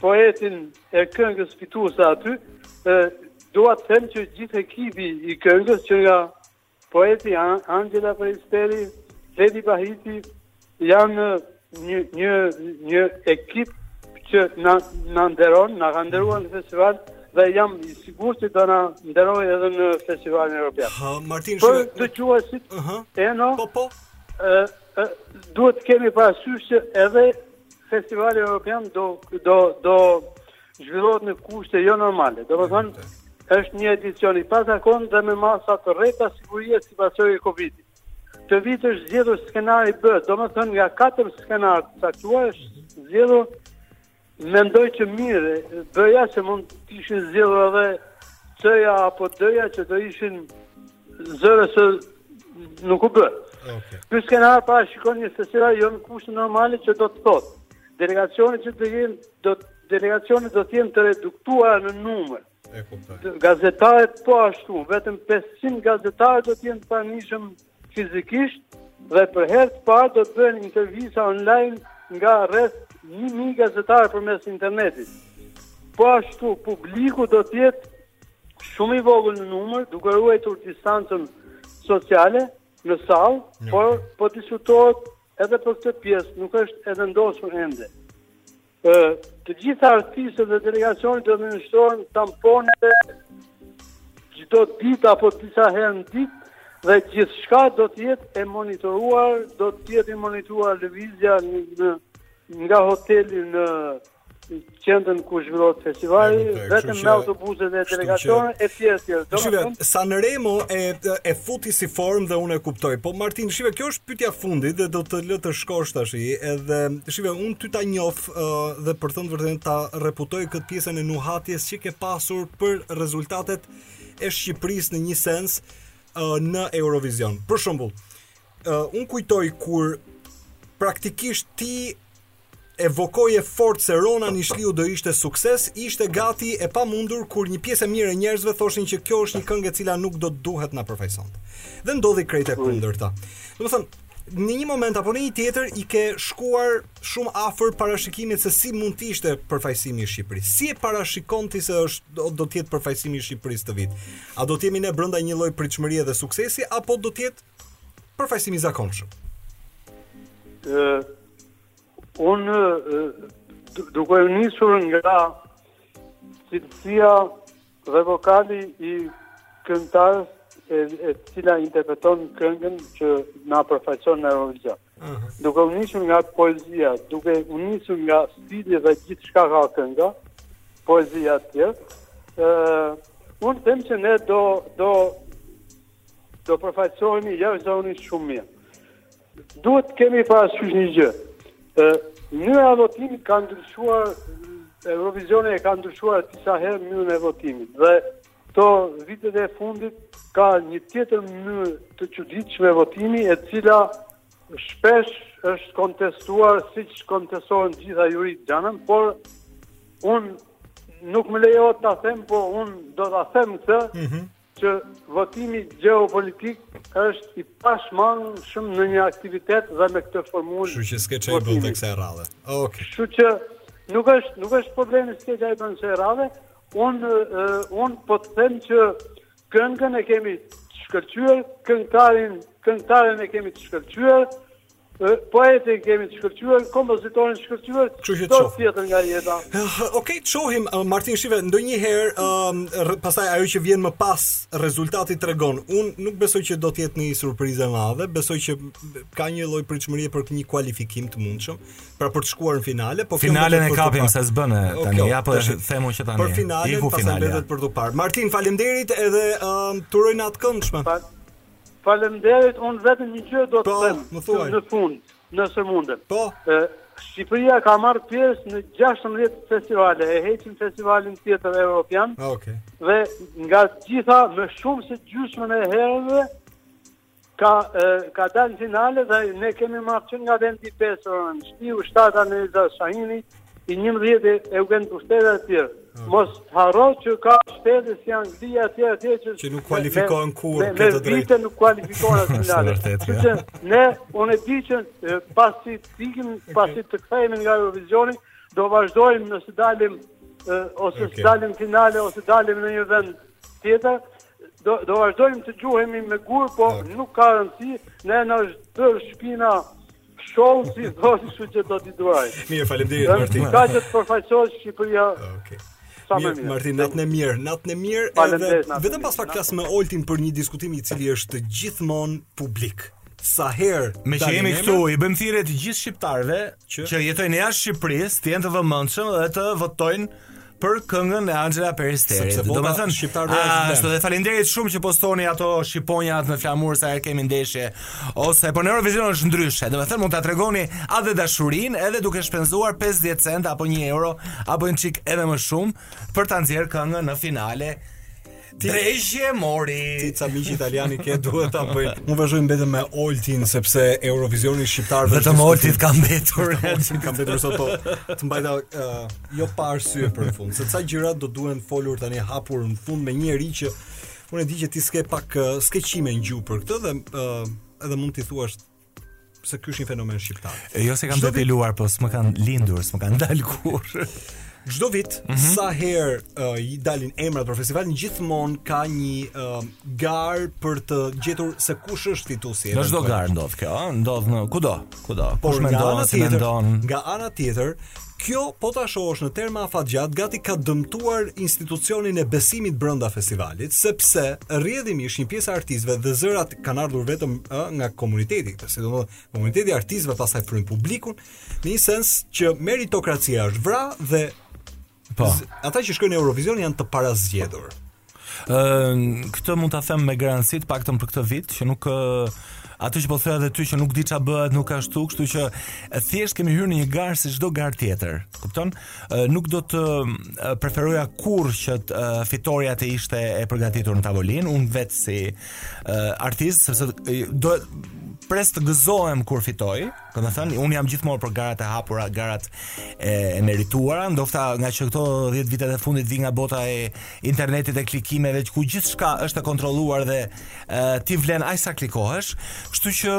poetin e këngës fituese aty, e, dua të them që gjithë ekipi i këngës që nga poeti Anxhela Peristeri, Kledi Bahiti, janë një, një, një ekip që na, na nderon, na ka nderuar në festival, dhe jam i sigurt që do na nderojë edhe në festivalin Europian. Ha, Martin, shumë... Për dëgjuesit, uh -huh. Eno, po, po. E, Duhet të kemi parasysh që edhe festivali europian do do do zhvillohet në kushte jo normale. Domethënë është një edicion i pazakontë dhe me masa të rrepta sigurie si pasojë e Covidit. Këtë vit është zgjedhur skenari B, domethënë nga katër skenarë të caktuar është zgjedhur Mendoj që mirë bëja se mund të ishin zgjedhur edhe C-ja apo D-ja që do ishin zëre se nuk u bë. Okej. Okay. Ky skenar parashikon një sesera jo në kushte normale që do të thotë. Delegacioni që do jenë do delegacionet do të jenë të reduktuara në numër. E kuptoj. Gazetarët po ashtu, vetëm 500 gazetarë do të jenë të pranishëm fizikisht dhe për herë të parë do të bëhen intervista online nga rreth 1000 gazetarë përmes internetit. Po ashtu publiku do të jetë shumë i vogël në numër, duke ruajtur distancën sociale në sallë, no. por po diskutohet edhe për këtë pjesë, nuk është e vendosur ende. Ë, të gjithë artistët dhe delegacionet do t'u nënshtrohen tamponeve çdo ditë apo disa herë në ditë dhe gjithçka do të jetë e monitoruar, do të jetë e monitoruar lëvizja në, në nga hoteli në qendrën ku zhvillohet festivali, vetëm me autobuzet e delegacioneve e të tjera të tjera. Shih, Sanremo e e futi si formë dhe unë e kuptoj. Po Martin, shih, kjo është pyetja e fundit dhe do të të lë të shkosh tash. Edhe shih, unë Ty ta njoh dhe për thënë vërtetën ta reputoj këtë pjesën e nuhatjes që ke pasur për rezultatet e Shqipërisë në një sens në Eurovision. Për shembull, unë kujtoj kur praktikisht ti evokoje fort se Rona Nishliu do ishte sukses, ishte gati e pamundur kur një pjesë e mirë e njerëzve thoshin që kjo është një këngë e cila nuk do të duhet na përfaqësonte. Dhe ndodhi krejt e kundërta. Domethënë, në një moment apo në një tjetër i ke shkuar shumë afër parashikimit se si mund të ishte përfaqësimi i Shqipërisë. Si e parashikon ti se është do, do të jetë përfaqësimi i Shqipërisë këtë vit? A do të jemi ne brenda një lloj pritshmërie dhe suksesi apo do të jetë përfaqësimi i zakonshëm? Ë un duke u nisur nga cilësia Dhe vokali i këngëtares e cila interpreton këngën që na përfaqëson në Eurovision. Uh -huh. Duke u nisur nga poezia, duke u nisur nga stili dhe gjithçka ka kënga, poezia e të tjera, uh, unë them që ne do, do, do përfaqësohemi jashtëzakonisht shumë mirë. Duhet të kemi parasysh një gjë. Ë mënyra e votimit ka ndryshuar Eurovizioni e ka ndryshuar disa herë mënyrën e votimit dhe këto vitet e fundit ka një tjetër mënyrë të çuditshme votimi e cila shpesh është kontestuar siç kontestohen të gjitha juritë në xhanër, por un nuk më lejohet ta them, po un do ta them këtë. Mm -hmm. që votimi gjeopolitik është i pashmangshëm në një aktivitet dhe me këtë formulë. Kështu që s'ke ça i bën teksa e rradhe. Okej. Okay. Kështu që nuk është nuk është problemi s'ke ça i bën se rradhe. Un un po të them që këngën e kemi të shkëlqyer, këngëtarin, këngëtaren e kemi të shkëlqyer. Poetin e kemi të shkëlqyer, kompozitorin të shkëlqyer, ç'do tjetër nga jeta. Okej, të shohim uh, Martin Shive ndonjëherë, uh, pastaj ajo që vjen më pas rezultati tregon. Un nuk besoj që do të jetë një surprizë e madhe, besoj që ka një lloj pritshmërie për një kualifikim të mundshëm, pra për të shkuar në finale, po finalen e kapim se s'bën tani, ja po them unë që tani. Për finalen, pastaj mbetet për t'u parë. Martin, faleminderit edhe uh, të uroj natë të këndshme. Faleminderit, unë vetëm një gjë do të po, them. Po, më thuaj. Në fund, nëse mundem. Po. Ë Shqipëria ka marrë pjesë në 16 festivale, e heqim festivalin tjetër europian. Ah, okej. Okay. Dhe nga të gjitha më shumë se gjysmën e herëve ka e, ka dalë në finale dhe ne kemi marrë që nga vendi 5 rënë, shtiu, shtata Anjeza Shahini, i njëmbëdhjetë Eugent Bushpepa etj. Mos harro që ka shtete si Anglia etj etj që që nuk kualifikohen kurrë këtë drejtë. Me vite nuk kualifikohen as në finale. Kështu që ne unë e di që pasi të ikim pasi të kthehemi nga Eurovisioni do vazhdojmë nëse dalim ose okay. dalim finale ose dalim në një vend tjetër do do vazhdojmë të gjuhemi me gur, po okay. nuk ka rëndësi, ne na është bërë shpina Shoh si do t'i shoh që do t'i duaj. Mirë, faleminderit Martin. Ka për të përfaqësuar Shqipëria. Okej. Okay. Mirë, Martin, natën e mirë, natën e mirë. Edhe vetëm pas pak flas me Oltin për një diskutim i cili është gjithmonë publik. Sa herë me që jemi këtu, i bëjmë thirrje të gjithë shqiptarëve që, që jetojnë jashtë Shqipërisë, të jenë të vëmendshëm dhe të votojnë për këngën e Anxhela Peristerit. Sepse domethënë, shqiptarëve është vlen. Ashtu dhe faleminderit shumë që postoni ato shqiponjat në flamur sa herë kemi ndeshje ose po në Eurovision është ndryshe. Domethënë mund ta tregoni atë dashurinë edhe duke shpenzuar 50 cent apo 1 euro apo një çik edhe më shumë për ta nxjerr këngën në finale Drejshje e mori. Ti ca miq italiani ke duhet ta bëj. Unë vazhdoj mbetem me Oltin sepse Eurovisioni shqiptar vetëm Oltit ka mbetur. Oltin ka mbetur sot po. Të mbajta uh, jo pa arsye për në fund. Se ca gjëra do duhen folur tani hapur në fund me njeri që unë e di që ti s'ke pak uh, s'ke qime në gjuhë për këtë dhe uh, edhe mund t'i thuash se ky është një fenomen shqiptar. E jo se i kam depiluar, po s'më kanë lindur, s'më kanë dalë kurrë. Çdo vit mm -hmm. sa herë uh, i dalin emrat për festivalin gjithmonë ka një uh, garë për të gjetur se kush është fituesi. Në çdo garë ndodh kjo, ëh, ndodh në kudo, kudo. Por kush mendon si mendon? Nga ana tjetër, kjo po ta shohësh në terma afatgjatë gati ka dëmtuar institucionin e besimit brenda festivalit, sepse rrjedhimisht një pjesë e artistëve dhe zërat kanë ardhur vetëm ë nga komuniteti këtë, si domethënë komuniteti i artistëve të pastaj frynë publikun, në një sens që meritokracia është vra dhe po. ata që shkojnë në Eurovision janë të parazgjedhur. Ë këtë mund ta them me garanci të paktën për këtë vit që nuk atë që po thoya edhe ty që nuk di ça bëhet, nuk ka ashtu, kështu që thjesht kemi hyrë në një garë si çdo garë tjetër. Kupton? Nuk do të preferoja kurrë që fitorja të ishte e përgatitur në tavolinë, unë vetë si uh, artist sepse do pres të gëzohem kur fitoj. Domethënë, unë jam gjithmonë për garat e hapura, garat e, e merituara, ndofta ngaqë këto 10 vitet e fundit vij nga bota e internetit e klikimeve, ku gjithçka është e kontrolluar dhe e, ti vlen aq sa klikohesh, kështu që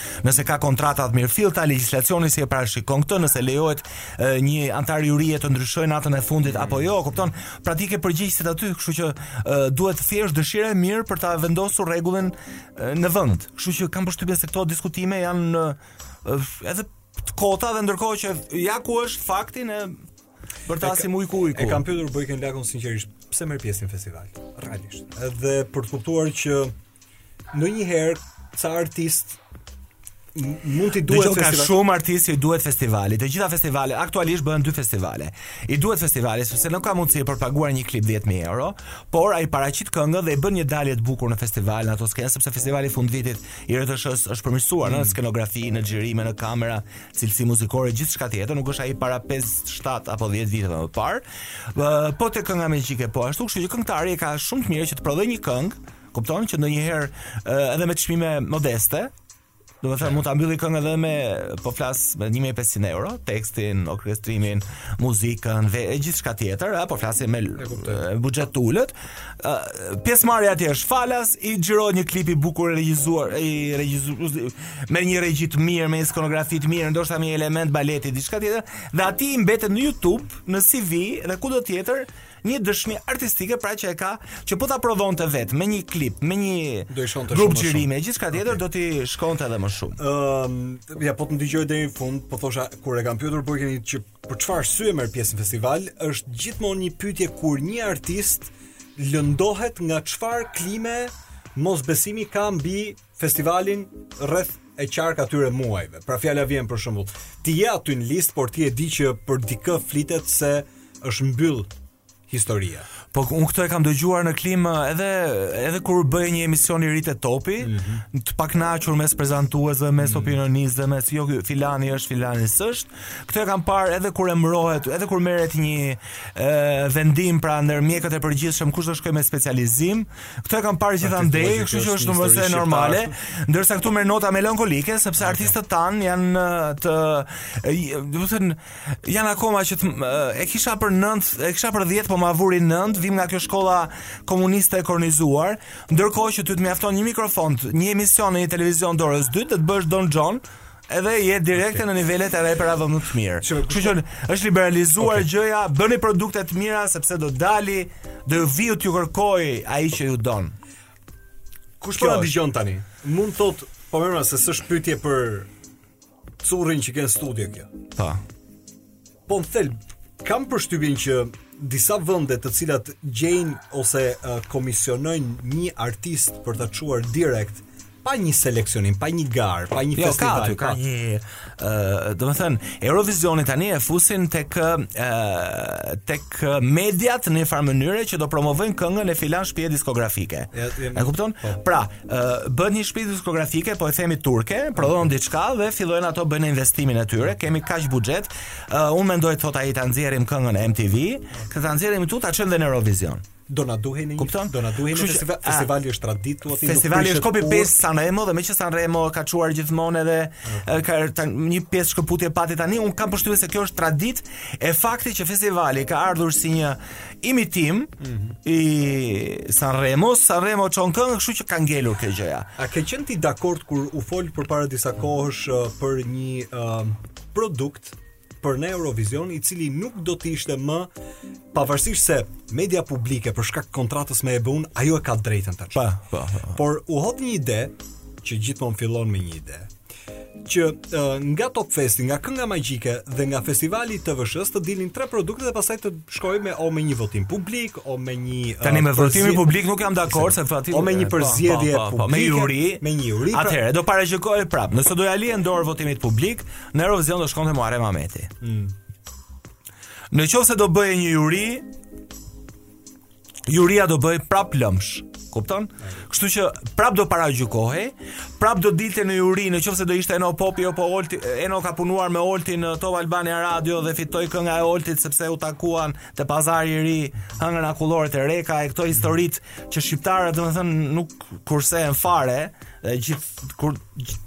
Nëse ka kontrata të mirëfillta, legjislacioni si e parashikon këtë, nëse lejohet e, një anëtar jurie të ndryshojë natën e fundit apo jo, kupton? Pra ti ke përgjegjësit aty, kështu që e, duhet thjesht dëshira e mirë për ta vendosur rregullin në vend. Kështu që kam përshtypjen se këto diskutime janë e, edhe të kota dhe ndërkohë që ja ku është faktin e Bërtasim ujku ujku. E kam pyetur Bojken Lakon sinqerisht, pse merr pjesë në festival? Realisht. Edhe për të kuptuar që ndonjëherë ca artistë mund t'i duhet festivali. Ka shumë artistë që i duhet festivali. Të gjitha festivalet aktualisht bëhen dy festivale. I duhet festivali sepse nuk ka mundësi për të paguar një klip 10000 euro, por ai paraqit këngën dhe i bën një dalje të bukur në festival në ato skenë sepse festivali i fundvitit i RTSH-së është përmirësuar mm. në skenografi, në xhirime, në kamera, cilësi muzikore gjithçka tjetër, nuk është ai para 5, 7 apo 10 viteve më parë. Po te kënga magjike po ashtu, kështu që këngëtari e ka shumë të mirë që të prodhojë një këngë, kupton që ndonjëherë edhe me çmime modeste, Do të thënë mund ta mbylli këngën edhe me po flas me 1500 euro, tekstin, orkestrimin, muzikën dhe gjithçka tjetër, po flasim me buxhet të ulët, pjesëmarrja atje është falas, i xhirohet një klip i bukur i regjizuar, i regjizuar me një regji të mirë, me një skenografi të mirë, ndoshta me një element baleti, diçka tjetër, dhe aty i mbetet në YouTube, në CV dhe kudo tjetër, një dëshmi artistike pra që e ka që po ta prodhonte vetë me një klip, me një grup xhirime, gjithçka tjetër okay. do t'i shkonte edhe më shumë. Ëm, um, ja po të ndigjoj deri në fund, po thosha kur e kam pyetur Bojkenin që Për çfarë arsye merr pjesë në festival është gjithmonë një pyetje kur një artist lëndohet nga çfarë klime mosbesimi ka mbi festivalin rreth e qark atyre muajve. Pra fjala vjen për shembull, ti je aty në listë, por ti e di që për dikë flitet se është mbyll historia. Po unë këtë e kam dëgjuar në klimë edhe edhe kur bëj një emision i ri te Topi, mm -hmm. të pakënaqur mes prezantuesve, mes mm -hmm. opinionistëve, mes jo filani është filani s'është. Këtë e kam parë edhe kur emërohet, edhe kur merret një e, vendim pra ndër mjekët e përgjithshëm kush do shkojë me specializim. Këtë e kam parë pra, gjithandej, kështu që është domosdo normale, ndërsa këtu merr nota melankolike sepse artistët tanë janë të, do të thënë Janë akoma që të, e kisha për 9, e kisha për 10, po ma vuri 9, vim nga kjo shkolla komuniste e kornizuar, ndërkohë që ty të mjafton një mikrofon, një emision në një televizion dorës 2, dhe të bësh Don Xhonin, edhe je direkte okay. në nivelet e reperave më të mirë. Kështu që është liberalizuar okay. gjëja, bëni produkte të mira sepse do dali, do vijë t'ju kërkojë ai që ju don. Kush po na dëgjon tani? Mund të thotë, po mëra se s'është pyetje për Currin që ke në studio kjo. Po. Po në thelb, kam përshtypjen që disa vende të cilat gjejnë ose uh, komisionojnë një artist për ta çuar direkt pa një seleksionim, pa një garë, pa një jo, festival, ka, ka, ka një ë, uh, domethënë, Eurovizionin tani e fusin tek ë uh, tek mediat në një farë mënyre që do promovojnë këngën e filan shtëpie diskografike. E, e, e kupton? Po. Pra, bën një shtëpi diskografike, po e themi turke, prodhon diçka dhe fillojnë ato bëjnë investimin e tyre, kemi kaq buxhet. Uh, unë mendoj thot ai ta nxjerrim këngën në MTV, këtë ta nxjerrim këtu ta çojmë në Eurovision. Do na duheni. Kupton? Do na duhej në festival, festivali është traditë, ose festivali është copy paste San Remo dhe meqë San Remo ka çuar gjithmonë edhe okay. ka ta, një pjesë shkëputje pati tani, unë kam përshtypjen se kjo është traditë e fakti që festivali ka ardhur si një imitim mm -hmm. i Sanremos, Sanremo çon këngë, kështu që ka ngelur kjo gjëja. A ke qenë ti dakord kur u fol përpara disa kohësh uh, për një uh, produkt për në Eurovision i cili nuk do të ishte më pavarësisht se media publike për shkak kontratës me EBU-n ajo e ka drejtën tash. Po, po. Por u hodh një ide që gjithmonë fillon me një ide. që nga Top Festi, nga Kënga Magjike dhe nga Festivali i TVSH-së të dilin tre produkte dhe pastaj të shkojë me o me një votim publik, o me një uh, Tani me votimin publik nuk jam dakord se fati o me një po, përzgjedhje po, po, me juri, me një juri. Pra- Atëherë do paragjykohej prap. Nëse do ja lije në dorë votimit publik, në Eurovision do shkonte Muharrem Ahmeti. Mm. Në qoftë se do bëhej një juri, Juria do bëhej prap lëmsh. Kupton? Kështu që prap do paragjykohej, prap do dilte në juri në qoftë se do ishte Eno Popi apo Olti, Eno ka punuar me Oltin në Top Albania Radio dhe fitoi kënga e Oltit sepse u takuan te pazari i ri, hëngrën akullore te Reka e këto historitë që shqiptarët domethënë nuk kursehen fare, dhe gjithë kur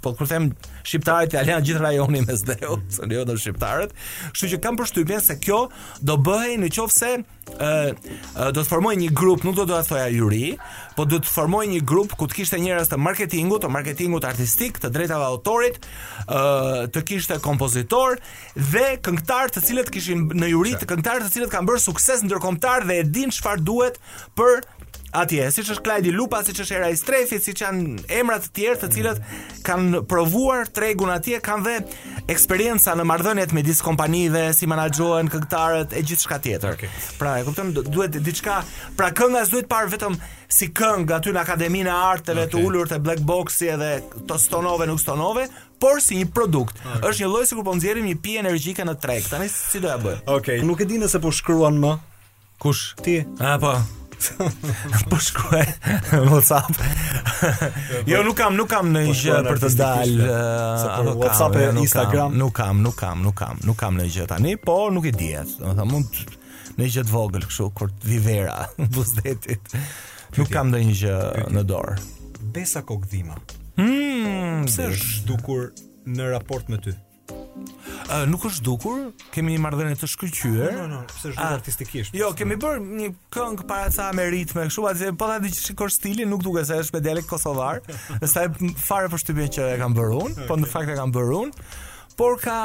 po kur them shqiptarët janë gjithë rajoni i Mesdheut, se jo do shqiptarët. Kështu që kam përshtypjen se kjo do bëhej në qoftë se ë do të formohej një grup, nuk do të thoja juri, po do të formohej një grup ku të kishte njerëz të marketingut, të marketingut artistik, të drejtave autorit, ë të kishte kompozitorë dhe këngëtarë të cilët kishin në juri të këngëtarë të cilët kanë bërë sukses ndërkombëtar dhe e dinë çfarë duhet për atje, siç është Klajdi Lupa, siç është Era Istrefi, siç janë emra të tjerë të cilët kanë provuar tregun atje, kanë dhe eksperienca në marrëdhëniet midis kompanive, si menaxhohen këngëtarët e gjithçka tjetër. Okay. Pra, e kupton, duhet diçka, pra kënga s'duhet parë vetëm si këngë aty në Akademinë e Arteve okay. të ulur te Black Boxi edhe të stonove nuk stonove, por si një produkt. Okay. Është një lloj sikur po nxjerrim një pije energjike në treg. Tani si do ja bëjmë? Okej, okay. nuk e di nëse po shkruan më. Kush? Ti. A po. po shkruaj në WhatsApp. jo, nuk kam, nuk kam ndonjë po gjë për të dalë. Uh, WhatsApp e Instagram. Nuk kam, nuk kam, nuk kam, nuk kam ndonjë gjë tani, po nuk i dihet. Domethënë mund ndonjë gjë të vogël kështu kur të vijë vera buzë detit. Nuk kam ndonjë gjë në dorë. Besa Kokdhima. Hmm, pse është zhdukur në raport me ty? Uh, nuk është dukur, kemi një marrëdhënie të shkëlqyer. Jo, jo, pse është ah, artistikisht. Jo, kemi bërë një këngë para ca me ritme, kështu atë po ta dëgjosh çik stilin, nuk duket se është me dialekt kosovar. Sa fare për shtypjen që e kam bërë unë, po në fakt e kam bërë unë por ka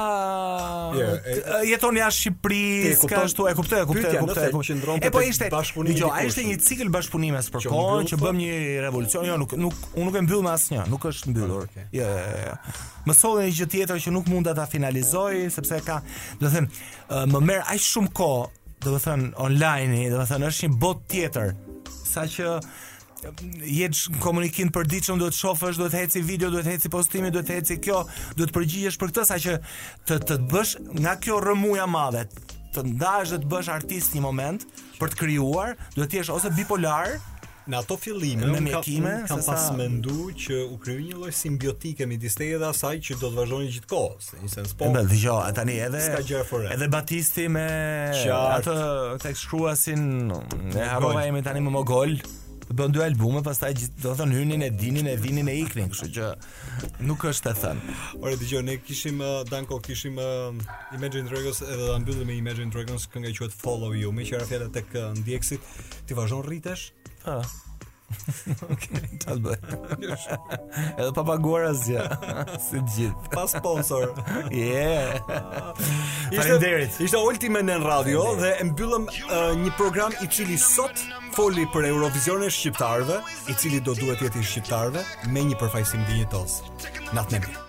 yeah, jeton jashtë Shqipërisë, ka ashtu e kuptoj, e kuptoj, e kuptoj. Po qendron te ishte bashkëpunimi. Jo, ai ishte një cikël bashkëpunimi as për kohën që bëmë një revolucion, jo nuk nuk unë nuk e mbyll me asnjë, nuk është mbyllur. Jo, jo, jo. më solli një gjë tjetër që nuk munda ta finalizoj sepse ka, do të them, më merr aq shumë kohë, do të them online, do të them është një botë tjetër saqë je në komunikim për ditën duhet shofësh, duhet eci video, duhet eci postimi, duhet eci kjo, duhet përgjigjesh për këtë saqë të të bësh nga kjo rrëmuja e madhe, të ndash dhe të bëhesh artist një moment për të krijuar, duhet të jesh ose bipolar, Në ato fillime unë kam, un kam pas sa... mendu që u krijoi një lloj simbiotike midis teje dhe asaj që do të vazhdoni gjithë kohës, në një sens po. Edhe dëgjo, tani edhe s'ka gjë fare. Edhe Batisti me atë tekstshkruesin e harrova emrin tani me Mogolin bënë dy albume, pastaj gjithë do të thotë hynin e dilnin e vinin e iknin, kështu që nuk është e thënë. Ore dëgjo, ne kishim uh, Danko, kishim uh, Imagine Dragons edhe ta mbyllim me Imagine Dragons kënga quhet Follow You, meqë ra fjala tek uh, ndjekësit. Ti vazhdon rritesh? Ha. Okej, ta bëj. Edhe pa paguar asgjë. Si të gjithë. Pa sponsor. Yeah. Faleminderit. Ishte Olti me ne në radio dhe e mbyllim uh, një program i cili sot foli për Eurovisionin e shqiptarëve, i cili do duhet të jetë i shqiptarëve me një përfaqësim dinjitos. Natën e mirë.